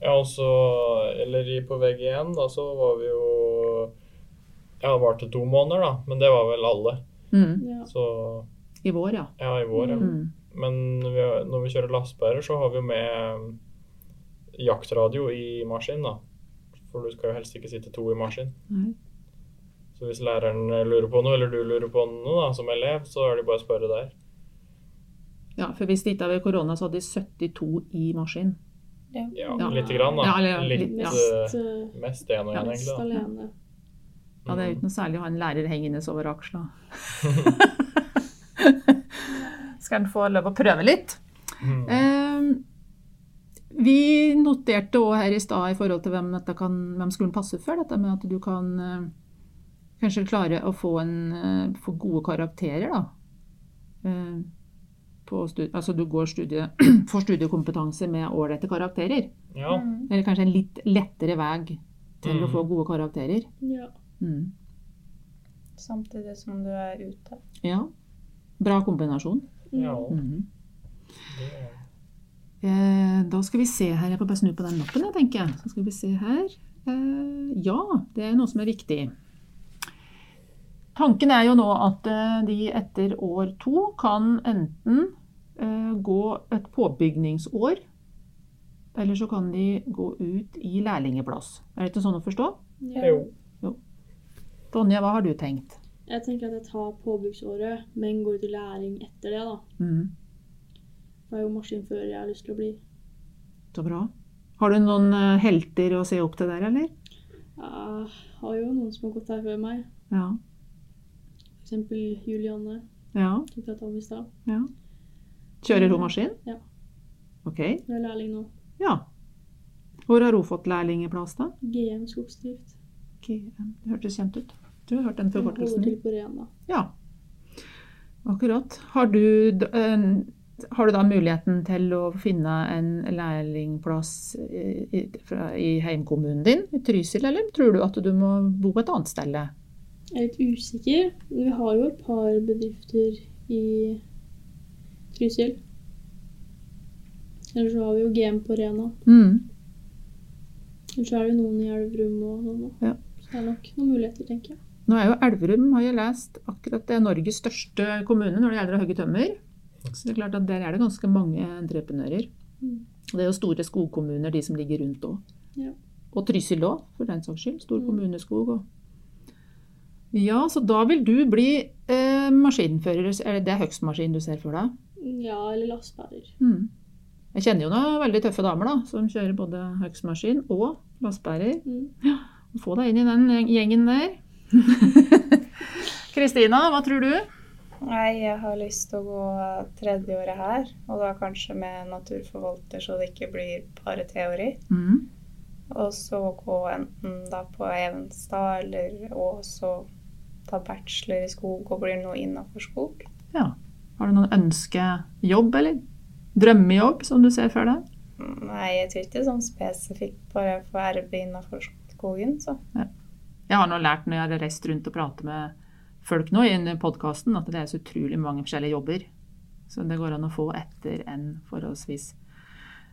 Ja, og så Eller på VG1, da, så var vi jo Ja, det varte to måneder, da. Men det var vel alle. Mm. Ja. Så I vår, ja. ja, i vår, ja. Mm. Men vi, når vi kjører lastebærer, så har vi jo med jaktradio i maskin, da. For du skal jo helst ikke sitte to i maskin. Nei. Så hvis læreren lurer på noe, eller du lurer på noe da, som elev, så er det bare å spørre der. Ja, for hvis det ikke hadde vært korona, så hadde de 72 i maskin. Ja, Ja. lite grann, da. Ja, eller- Litt, Ja. Mest, eh, eh, mest én og en, én, egentlig. da. alene. Ja, det er uten særlig å ha en lærer hengende over aksla. Skal en få lov å prøve litt? Mm. Eh, vi noterte òg her i stad i forhold til hvem, dette kan, hvem skolen passer for, dette med at du kan eh, kanskje klare å få, en, eh, få gode karakterer, da. Eh, på studie, altså du går studie, får studiekompetanse med ålreite karakterer. Ja. Mm. Eller kanskje en litt lettere vei til å Mm. få gode karakterer. Ja. Mm. Samtidig som du er ute. Ja. Bra kombinasjon. ja. Er Eh, da skal vi se her. Jeg får bare snu på den lappen, jeg tenker. Så skal vi se her. Eh, ja, det er noe som er viktig. Tanken er jo nå at eh, de etter år to kan enten eh, gå et påbygningsår, eller så kan de gå ut i lærlingeplass. Er det ikke sånn å forstå? ja. Jo. Tonje, hva har du tenkt? Jeg tenker at jeg tar påbyggsåret, men går ut i læring etter det, da. Mhm, For jeg er jo maskinfører jeg har lyst til å bli. så bra. Har du noen eh, helter å se opp til der, eller? Jeg har jo noen som har gått her før meg. Ja. Eksempel Julianne. ja. som jeg om i stad. ja. Kjører hun maskin? Ja. Ok. Hun er lærling nå. Ja. Hvor har hun fått lærlingeplass, da? GM skogsdrift. GM. Det hørtes kjent ut. Du har hørt den Hun holder til på Rena. Ja. Akkurat. Har du, har du da muligheten til å finne en lærlingplass i, i, i heimkommunen din, i Trysil, eller tror du at du må bo et annet sted? Jeg er litt usikker. Vi har jo et par bedrifter i Trysil. Eller så har vi jo GM på Rena. Mm. Eller så er det jo noen i Elverum og sånn. Ja. Så det er nok noen muligheter, tenker jeg. Nå er jo Elverum, har jeg lest, akkurat det er Norges største kommune når det gjelder å hogge tømmer. Så det er klart at der er det ganske mange entreprenører. Mm. Det er jo store skogkommuner, de som ligger rundt òg. Ja. Og Trysil òg, for den saks skyld. Stor Mm. kommuneskog. Og. Ja, så da vil du bli eh, maskinfører. Eller det er høgstmaskin du ser for deg? Ja, eller lastebærer. Mm. Jeg kjenner jo noen veldig tøffe damer da, som kjører både høgstmaskin og lastebærer. Mm. Få deg inn i den gjengen der. Kristina, hva tror du? Nei, jeg har lyst til å gå tredjeåret her, og da kanskje med naturforvalter, så det ikke blir bare teori. Mm. Og så gå enten da på Evenstad, eller Ås og så ta bachelor i skog og bli noe innafor skog. Ja. Har du noen ønskejobb, eller? Drømmejobb, som du ser før deg? Nei, jeg tror ikke sånn spesifikt bare få arbeide innafor skogen, så. Jeg har nå lært når jeg har reist rundt og pratet med folk nå i podkasten, at det er så utrolig mange forskjellige jobber. Så det går an å få etter en forholdsvis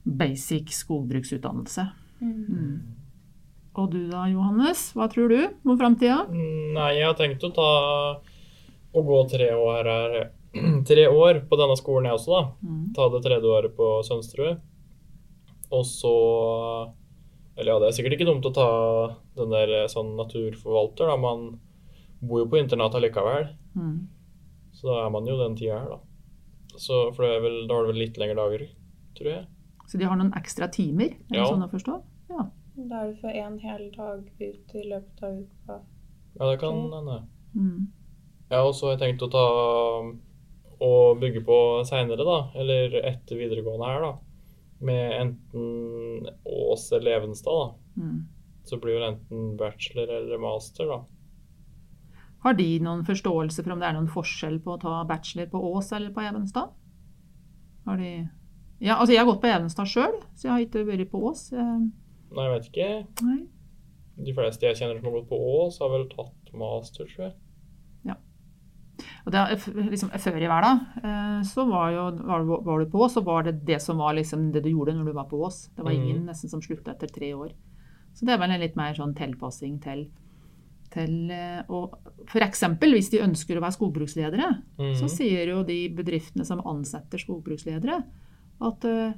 basic skogbruksutdannelse. Mm. Og du da, Johannes? Hva tror du om framtida? Nei, jeg har tenkt å ta å gå tre år her Tre år på denne skolen jeg også, da. Mm. Ta det tredje året på Sønsterud. Og så Eller ja, det er sikkert ikke dumt å ta den der eh, sånn naturforvalter, da. Man bor jo på internat allikevel. Mm. Så da er man jo den tida her, da. Så, for det vel, da har du vel litt lengre dager, tror jeg. Så de har noen ekstra timer? Er det Ja. sånn å forstå? Ja. Da er du for en hel dag ute i løpet av uka. Ja, det kan hende. Mm. Ja, og så har jeg tenkt å ta og bygge på seinere, da. Eller etter videregående her, da. Med enten Ås eller Evenstad, da. Mm. Så blir det enten bachelor eller master, da. Har de noen forståelse for om det er noen forskjell på å ta bachelor på Ås eller på Evenstad? Har de Ja, altså jeg har gått på Evenstad sjøl, så jeg har ikke vært på Ås. Jeg- Nei, jeg vet ikke. Nei. De fleste jeg kjenner som har gått på Ås, har vel tatt master, tror jeg. Og det, liksom, før i hverdag, eh, så var, jo, var, var du på Ås, så var det det som var liksom det du gjorde når du var på Ås. Det var ingen mm. nesten som slutta etter tre år. Så det er vel en litt mer sånn tilpassing til, til eh, og For eksempel hvis de ønsker å være skogbruksledere, mm. så sier jo de bedriftene som ansetter skogbruksledere, at eh,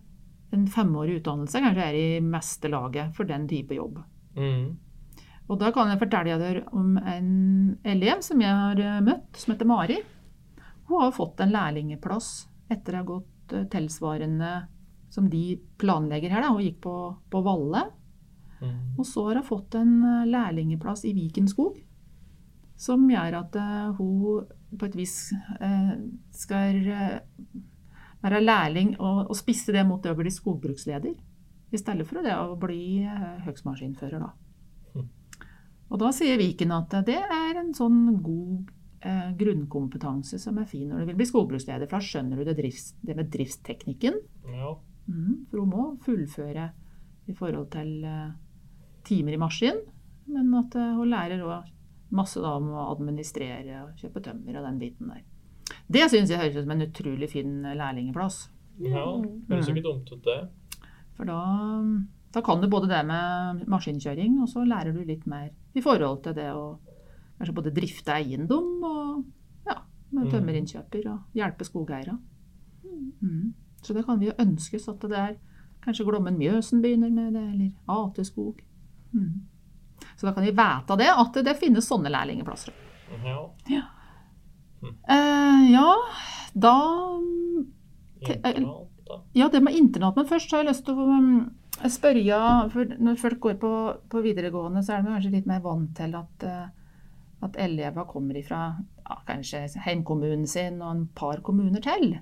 en femårig utdannelse kanskje er i meste laget for den type jobb. Mm. Og da kan jeg fortelle dere om en elev som jeg har eh, møtt, som heter Mari. Hun har fått en lærlingeplass etter å ha gått eh, tilsvarende som de planlegger her. Da. Hun gikk på, på Valle. Mm. Og så har hun fått en eh, lærlingeplass i Vikenskog. Som gjør at hun på et vis skal være lærling og, og spisse det mot det å bli skogbruksleder. I stedet for det å bli høgsmaskinfører, høgstmaskinfører, da. Og da sier Viken at det er en sånn god eh, grunnkompetanse som er fin når du vil bli skogbruksleder. For da skjønner du det, drifts, det med driftsteknikken. Ja. Mm, for hun må fullføre i forhold til eh, timer i maskin. Men at eh, hun lærer òg masse da om å administrere og kjøpe tømmer og den biten der. Det syns jeg høres ut som en utrolig fin lærlingplass. ja. Høres jo ikke dumt ut, det. For da, da kan du både det med maskinkjøring, og så lærer du litt mer i forhold til det å kanskje både drifte eiendom og ja, med Mm. tømmerinnkjøper og hjelpe skogeiere. Mm. Så det kan vi jo ønskes at det er kanskje Glommen Mjøsen begynner med det, eller Ateskog. Mm. Så da kan vi vite det, at det finnes sånne lærlingplasser. Ja. Eh, ja, da Internat, da. Ja, det med internat. Men først har jeg lyst til å um, spørre for Når folk går på, på videregående, så er de kanskje litt mer vant til at, eh, at elever kommer ifra ja, kanskje heimkommunen sin og en par kommuner til.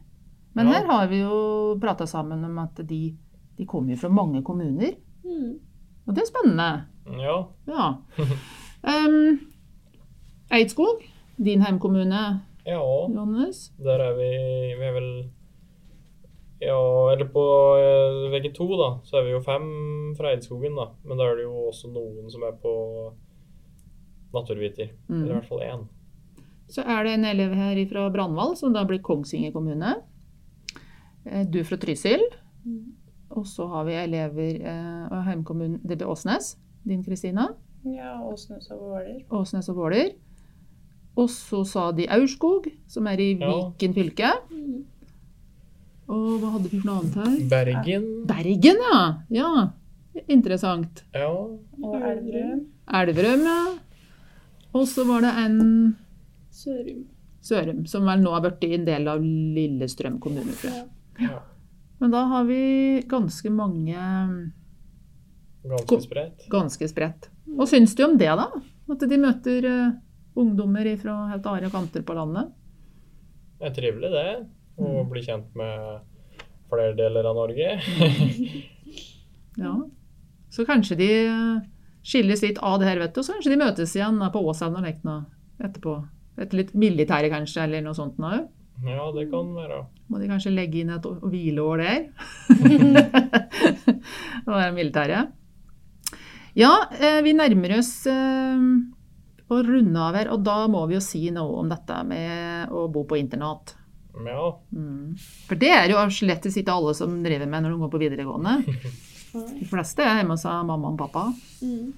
Men Ja. her har vi jo prata sammen om at de, de kommer jo fra mange kommuner. Mm. Og det er spennende. Ja. Ja. Um, Eidskog, din heimkommune, ja. Johannes. Der er vi Vi er vel Ja, eller på eh, VG2, da, så er vi jo fem fra Eidskogen, da. Men da er det jo også noen som er på naturviter. Eller i Mm. hvert fall én. Så er det en elev her fra Brandval, som da blir Kongsvinger kommune. Eh, Du fra Trysil. Mm. Og så har vi elever eh, av heimkommunen Det blir Åsnes. Din Kristina. Ja, Åsnes og Våler. Åsnes og Våler. Og så sa de Aurskog, som er i Ja. Viken fylke. Og hva hadde vi for noe annet her? Bergen. Bergen, ja. Ja, Interessant. Ja. Og Elverum. Elverum, ja. Og så var det en Sørum. Sørum, som vel nå har blitt en del av Lillestrøm kommune. tror jeg. Ja. ja. Men da har vi ganske mange Ganske spredt. ganske spredt. Hva syns du om det, da? At de møter eh, ungdommer fra helt andre kanter på landet? Det er trivelig, det. Å Mm. bli kjent med flere deler av Norge. Ja. Så kanskje de eh, skilles litt av det her, vet du. Så kanskje de møtes igjen på Åshavn og Lekna etterpå. Etter litt militære, kanskje, eller noe sånt nå. Ja, det kan være. Må de kanskje legge inn et hvileår der? det være militære. Ja, eh, vi nærmer oss eh, å runde av her, og da må vi jo si noe om dette med å bo på internat. Ja. Mm. For det er jo slett ikke alle som driver med når de går på videregående. De fleste er hjemme hos mamma og pappa. Mm.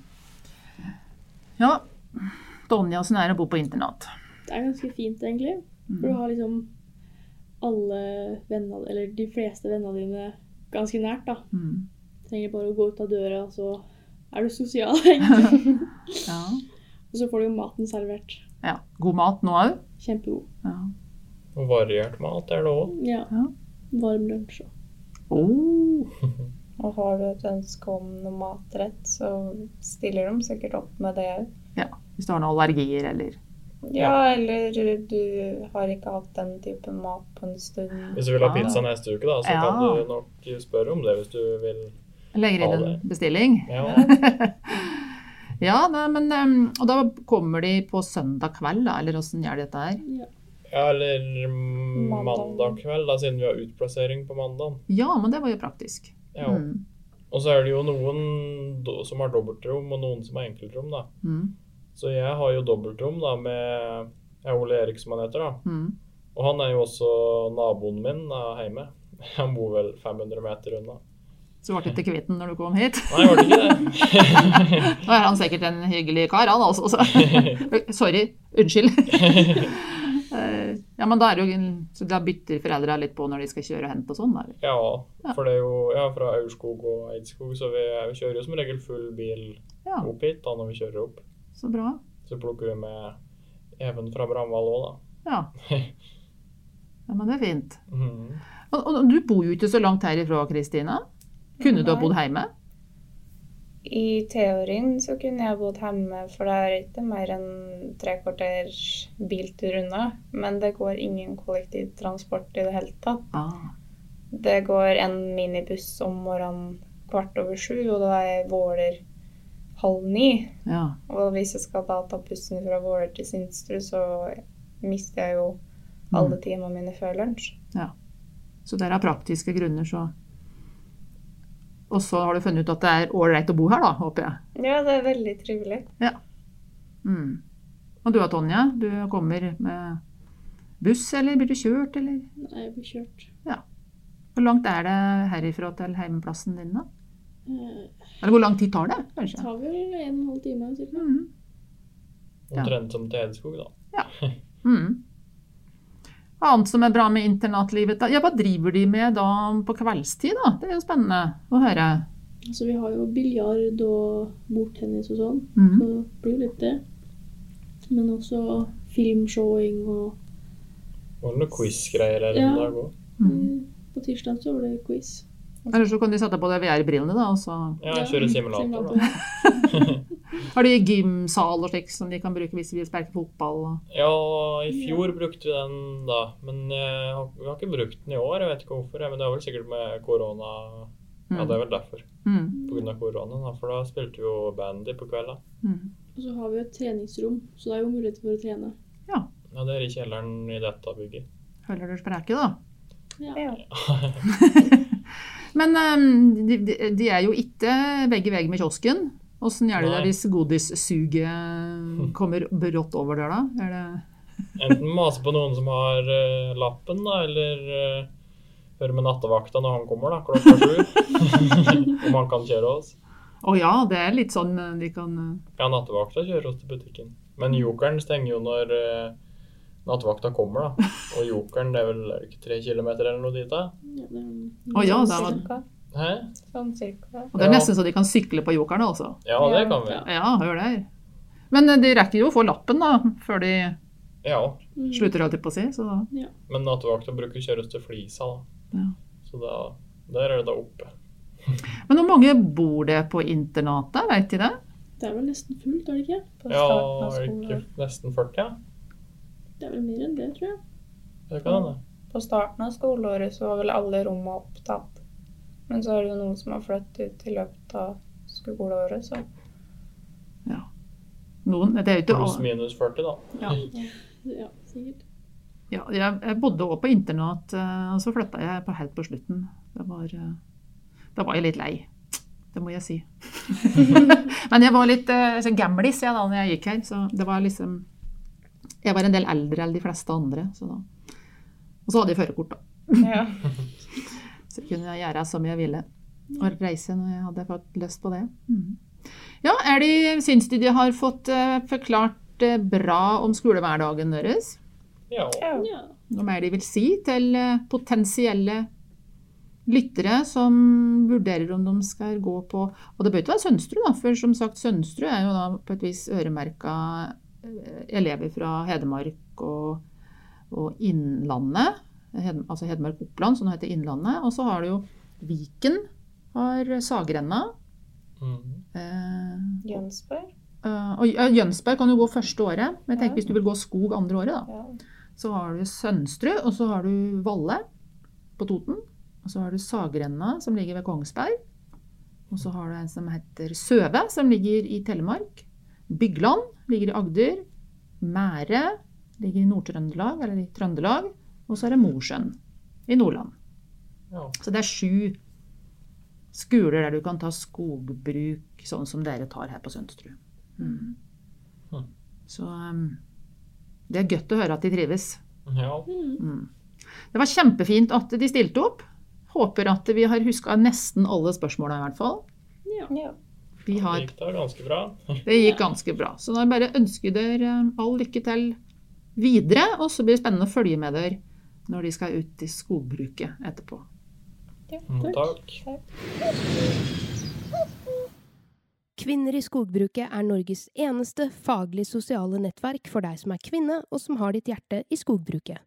Ja, Donja, åssen er det å bo på internat? Det er ganske fint, egentlig. For du Mm. har liksom alle vennene, eller de fleste vennene dine ganske nært, da. Mm. Trenger bare å gå ut av døra, så er du sosial, egentlig. Ja. Og så får du jo maten servert. ja. God mat nå òg? Kjempegod. Ja. Variert mat er det òg. Ja. Ja. Varm lunsj òg. Oh. Og har du et ønske om noe matrett, så stiller de sikkert opp med det òg. Hvis du har noen allergier eller Ja, eller du har ikke hatt den type mat på en stund. Hvis du vil ha pizza neste uke, da, så Ja. kan du nok spørre om det hvis du vil. Legger inn en bestilling. Ja. Ja, nei, men um, Og da kommer de på søndag kveld, da? Eller åssen gjør de dette her? ja. ja, eller mandag kveld, da, siden vi har utplassering på mandag. Ja, men det var jo praktisk. Ja. Mm. Og så er det jo noen do- som har dobbeltrom, og noen som har enkeltrom, da. Mm. Så jeg har jo dobbeltrom da med ja, Ole Erik, som han heter, da. Mm. Og han er jo også naboen min da, hjemme. Han bor vel 500 meter unna. Så ble du ikke kvitt den når du kom hit. Nei, var det ikke det? Nå er han sikkert en hyggelig kar, han altså. Så. Sorry. Unnskyld. Eh, ja, men da er jo Så da bytter foreldra litt på når de skal kjøre og hente og sånn? ja, for det er jo ja, fra Aurskog og Eidskog, så vi kjører jo som regel full bil Ja, opp hit da når vi kjører opp. så bra. Så plukker vi med Even fra Bramvall òg, da. Ja. ja, men det er fint. Mm. Og, og du bor jo ikke så langt herifra, Kristina. Kunne du ha bodd hjemme? I teorien så kunne jeg bodd hjemme, for det er ikke mer enn tre kvarters biltur unna. Men det går ingen kollektivtransport i det hele tatt. Ah. Det går en minibuss om morgenen kvart over sju, og da er Våler halv ni. Ja. Og hvis jeg skal da ta bussen fra Våler til Sinstrud, så mister jeg jo alle timene mine før lunsj. Ja. Så det er av praktiske grunner, så Og så har du funnet ut at det er ålreit å bo her, da, håper jeg. Ja, det er veldig trivelig. Mm. Og du da, Tonje? Du kommer med buss, eller blir du kjørt, eller? Nei, jeg blir kjørt. Ja. Hvor langt er det herifra til heimplassen din, da? Eh, Eller hvor lang tid tar det, kanskje? Det tar vel en og en halv time Omtrent Mm. Ja. Omtrent som til Hedeskog, da. Mm. Annet som er bra med internatlivet? da? Ja, hva driver de med da på kveldstid, da? Det er jo spennende å høre. Altså, vi har jo biljard og bordtennis og sånn, Mm. så det blir jo litt det. Men også filmshowing og det noen quiz-greier her Ja. en dag òg? Mm. eh, På tirsdag så var det quiz. Eller så kan de sette på deg VR-brillene, da. Og så Ja, kjøre simulator, da. har de gymsal og slik som de kan bruke hvis de vil sparke fotball. Ja, i fjor brukte vi den da, men uh, vi har ikke brukt den i år. Jeg vet ikke hvorfor, men det er vel sikkert med korona. Ja, det er vel derfor. Mm. På grunn av koronaen, da, for da spilte vi jo bandy på kvelda. Mm. Og så har vi jo et treningsrom, så det er jo mulighet for å trene. Ja, ja det er i kjelleren i dette bygget. Føler du spreke, da? Ja. Ja. Men um, de, de- de er jo ikke vegg i vegg med kiosken. Åssen gjør du det hvis godissuget kommer brått over der, da? Er det Enten mase på noen som har uh, lappen, da, eller uh, høre med nattevakta når han kommer da, klokka sju. Om han kan kjøre oss. Å ja, det er litt sånn eh, de kan Ja, nattevakta kjører oss til butikken. Men jokeren stenger jo når uh, nattevakta kommer, da. Og jokeren det er vel er det ikke tre kilometer eller noe dit, da? Ja, Å ja, Sånn det var. Hæ? Sånn cirka. og det er nesten så de kan sykle på jokerne altså. Ja, det kan vi. Ja. Ja, hør der. Men eh, de rekker jo å få lappen, da, før de Ja. Mm. slutter, holdt jeg på å si. Så da Men nattevakta bruker kjøres til Flisa, da. Ja. Så da, der er det da oppe. Men hvor mange bor det på internatet, veit de det? Det er vel nesten fullt, er det ikke? På Ja, er det ikke nesten 40, ja? Det er vel mer enn det, tror jeg. Det kan hende. På starten av skoleåret så var vel alle rommene opptatt. Men så er det jo noen som har flyttet ut i løpet av skoleåret, så Ja. Noen. Det er jo ikke Pluss minus 40, da. Ja. Ja, sikkert. Ja, jeg, jeg bodde også på internat, eh, og så flytta jeg på helt på slutten. Det var, eh, da var jeg litt lei. Det må jeg si. Men jeg var litt altså, så gamlis jeg, da når jeg gikk her. Så det var liksom Jeg var en del eldre enn de fleste andre. Så da. Og så hadde jeg førerkort, da. ja. Så kunne jeg gjøre som jeg ville. Og reise når jeg hadde fått lyst på det. Mhm. Ja, er de, Syns de de har fått eh, forklart eh, bra om skolehverdagen deres? Ja. ja. Noe mer de vil si til eh, potensielle lyttere som vurderer om de skal gå på Og det bør ikke være Sønsterud, da, for som sagt, Sønsterud er jo da på et vis øremerka elever fra Hedmark og, og Innlandet. Altså Hedmark-Oppland, som det heter Innlandet. Og så har du jo Viken, har Sagrenna. Mm. Eh, Jønsberg. eh, og Jønsberg kan jo gå første året, men jeg tenker Ja. hvis du vil gå skog andre året, da. Ja. Så har du Sønsterud, og så har du Valle på Toten. Og så har du Sagrenna, som ligger ved Kongsberg. Og så har du en som heter Søve, som ligger i Telemark. Bygland ligger i Agder. Mære ligger i Nord-Trøndelag, eller i Trøndelag. Og så er det Mosjøen i Nordland. ja. Så det er sju skoler der du kan ta skogbruk, sånn som dere tar her på Sønsterud. Mm. Mm. Så um, det er godt å høre at de trives. ja. Mm. Det var kjempefint at de stilte opp. Håper at vi har huska nesten alle spørsmåla i hvert fall. ja. Vi Det gikk da ganske bra. det gikk ganske bra. Så da bare ønsker dere all lykke til videre, og så blir det spennende å følge med dere når de skal ut i skogbruket etterpå. Mm, Takk. Kvinner i skogbruket er Norges eneste faglig sosiale nettverk for deg som er kvinne og som har ditt hjerte i skogbruket.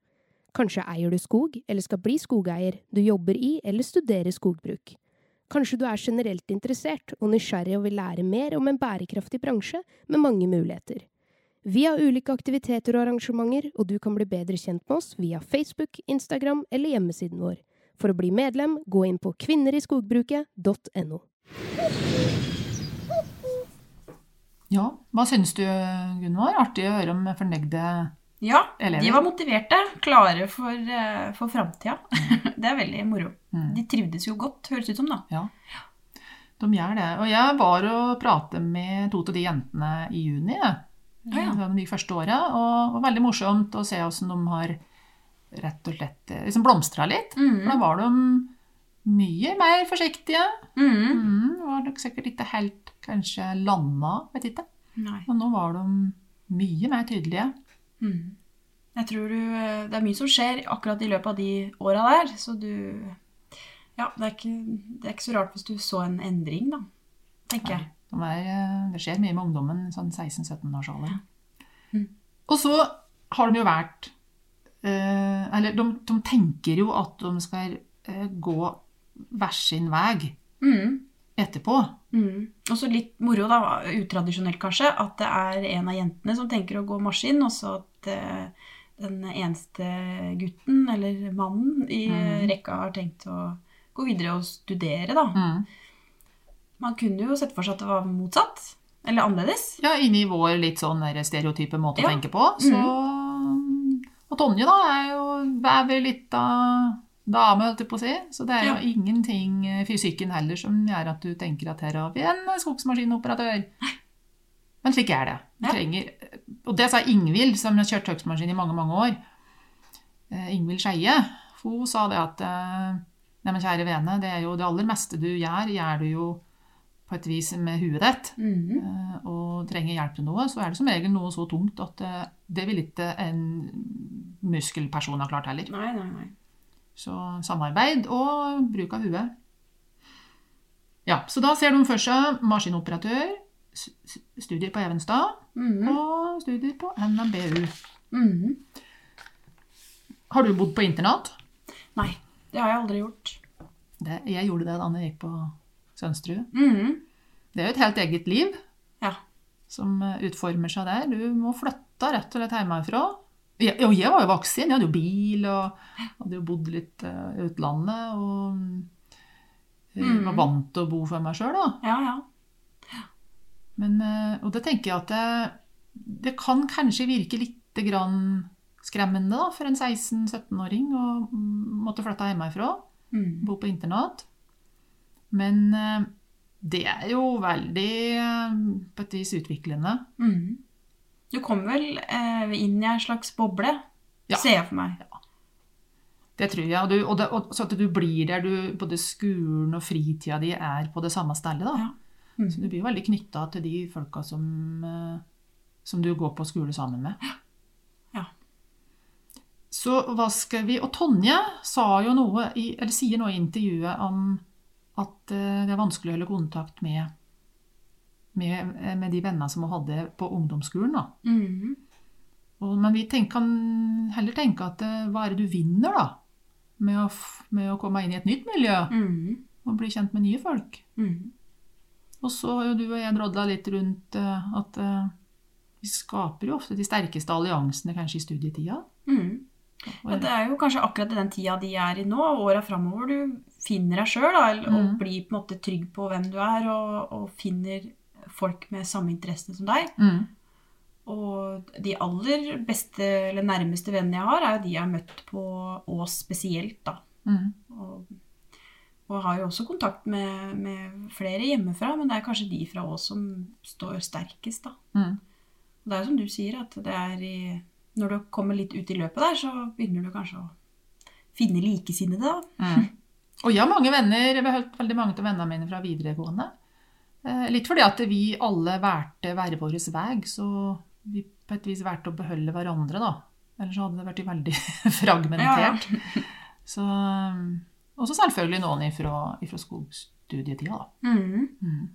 Kanskje eier du skog, eller skal bli skogeier, du jobber i eller studerer skogbruk. Kanskje du er generelt interessert og nysgjerrig og vil lære mer om en bærekraftig bransje med mange muligheter. Vi har ulike aktiviteter og arrangementer, og du kan bli bedre kjent med oss via Facebook, Instagram eller hjemmesiden vår. For å bli medlem, gå inn på kvinneriskogbruket.no. Ja, hva syns du, Gunvor? Artig å høre om fornøyde Ja, Elever. de var motiverte. Klare for, uh, for framtida. det er veldig moro. Mm. De trivdes jo godt, høres ut som, da. Ja, de gjør det. Og jeg var og pratet med to av de jentene i juni. jeg. Ja, ja. De første åra. Og det var veldig morsomt å se hvordan de har rett og slett eh, liksom blomstra litt. For da Mm. var de mye mer forsiktige. Mm. Mm, var nok sikkert ikke helt kanskje landa, vet ikke. Nei. Men nå var de mye mer tydelige. Mm. Jeg tror du eh, Det er mye som skjer akkurat i løpet av de åra der, så du Ja, det er, ikke, det er ikke så rart hvis du så en endring, da. Tenker jeg. Eh, det skjer mye med ungdommen sånn 16-17-årsalderen. Mm. Og så har de jo vært eh, Eller de, de tenker jo at de skal eh, gå hver sin vei Mm. etterpå. Mm. Og så litt moro, da, utradisjonelt kanskje, at det er en av jentene som tenker å gå maskin, og så at eh, den eneste gutten, eller mannen, i Mm. rekka har tenkt å gå videre og studere, da. Mm. Man kunne jo sett for seg at det var motsatt. Eller annerledes. Ja, inni vår litt sånn stereotype måte Ja. å tenke på. Så, Og Tonje da er jo er vel litt av dame, holdt jeg på å si. Så det er jo Ja. ingenting fysikken heller som gjør at du tenker at her har vi en skogsmaskinoperatør. Men slik er det. Du Ja. trenger, og det sa Ingvild, som har kjørt høgstmaskin i mange, mange år. Eh, Ingvild Skeie, hun sa det at eh, Nei, men kjære vene, det er jo det aller meste du gjør, gjør du jo på et vis med huet ditt mm -hmm. og trenger hjelp til noe, så er det som regel noe så tungt at eh, det vil ikke en muskelperson ha klart heller. Nei, nei, nei. Så samarbeid og bruk av huet. Ja, så da ser de for seg maskinoperatør, studier på Evenstad Mhm. og studier på NMBU. Mhm. Har du bodd på internat? Nei, det har jeg aldri gjort. Det, jeg gjorde det da jeg gikk på Sønsterud. Mhm. Det er jo et helt eget liv Ja. som eh, utformer seg der. Du må flytte rett og slett hjemmefra. Jeg, og jeg var jo voksen. Jeg hadde jo bil og hadde jo bodd litt i uh, utlandet. Og eh, Mm. var vant til å bo for meg sjøl, da. Ja, ja. Men, uh, og det tenker jeg at det, det kan kanskje virke litt grann skremmende da, for en 16-17-åring å mm, måtte flytte hjemmefra mm. bo på internat. Men eh, det er jo veldig eh, på et vis utviklende. Mm. Du kom vel eh, inn i en slags boble, Ja. ser jeg for meg. Det tror jeg. Og, du, og, det, og så at du blir der du både skolen og fritida di er på det samme stedet. da. Ja. Mm. Så du blir veldig knytta til de folka som, som du går på skole sammen med. Ja. Så hva skal vi Og Tonje sa jo noe i, eller sier noe i intervjuet om at eh, det er vanskelig å holde kontakt med, med, eh, med de vennene som hun hadde på ungdomsskolen. da. Mm. Og, men vi tenk, kan heller tenke at eh, hva er det du vinner da? Med å, med å komme inn i et nytt miljø Mm. og bli kjent med nye folk. Mm. Og så har jo du og jeg drodla litt rundt at vi skaper jo ofte de sterkeste alliansene kanskje i studietida. Mm. Ja, det er jo kanskje akkurat i den tida de er i nå, og åra framover, du finner deg sjøl og Mhm. blir på en måte trygg på hvem du er, og, og finner folk med samme interessene som deg. Mm. Og de aller beste eller nærmeste vennene jeg har, er jo de jeg har møtt på Ås spesielt, da. Mm. Og, og har jo også kontakt med, med flere hjemmefra, men det er kanskje de fra Ås som står sterkest, da. Mm. Og det er jo som du sier, at det er i Når du kommer litt ut i løpet der, så begynner du kanskje å finne likesinnede, da. Mm. Og jeg har mange venner, jeg har hørt veldig mange av vennene mine fra videregående. Eh, Litt fordi at vi alle valgte hver vår vei, så vi på et vis valgte å beholde hverandre, da. Ellers så hadde det vært veldig fragmentert. Så, um, og så selvfølgelig noen ifra, ifra skogstudietida, da. Mm. Mm.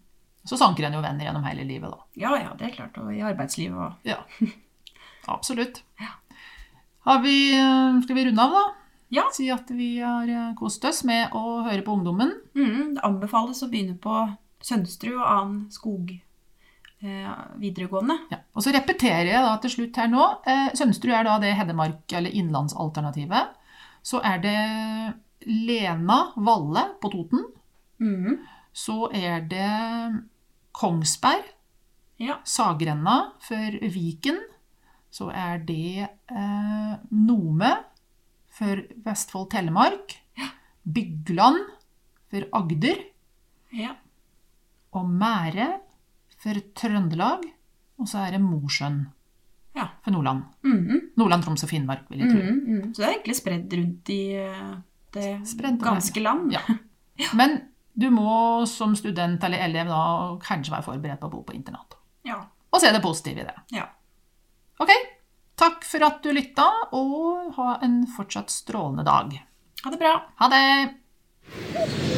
Så sanker en jo venner gjennom hele livet, da. Ja, ja, det er klart. Og i arbeidslivet òg. Ja, absolutt. Har vi, eh, skal vi runde av, da? Ja. Si at vi har eh, kost oss med å høre på ungdommen. Mm, Det anbefales å begynne på Sønsterud og annen skog eh, videregående. Ja. Og så repeterer jeg da til slutt her nå. Eh, Sønsterud er da det Hedmark- eller innlandsalternativet. Så er det Lena Valle på Toten. Mm. Så er det Kongsberg, Ja. Sagrenna for Viken. så er det eh, Nome for Vestfold Telemark, Bygland for Agder Ja. og Mære for Trøndelag. Og så er det Mosjøen Ja. for Nordland. Mhm. Nordland, Troms og Finnmark, vil jeg tro. Mm -hmm. Så det er egentlig spredd rundt i eh, det ganske land. Ja. Men du må som student eller elev da kanskje være forberedt på å bo på internat. Ja. Og se det positive i det. Ja. Ok, takk for at du lytta, og ha en fortsatt strålende dag. Ha det bra. Ha det!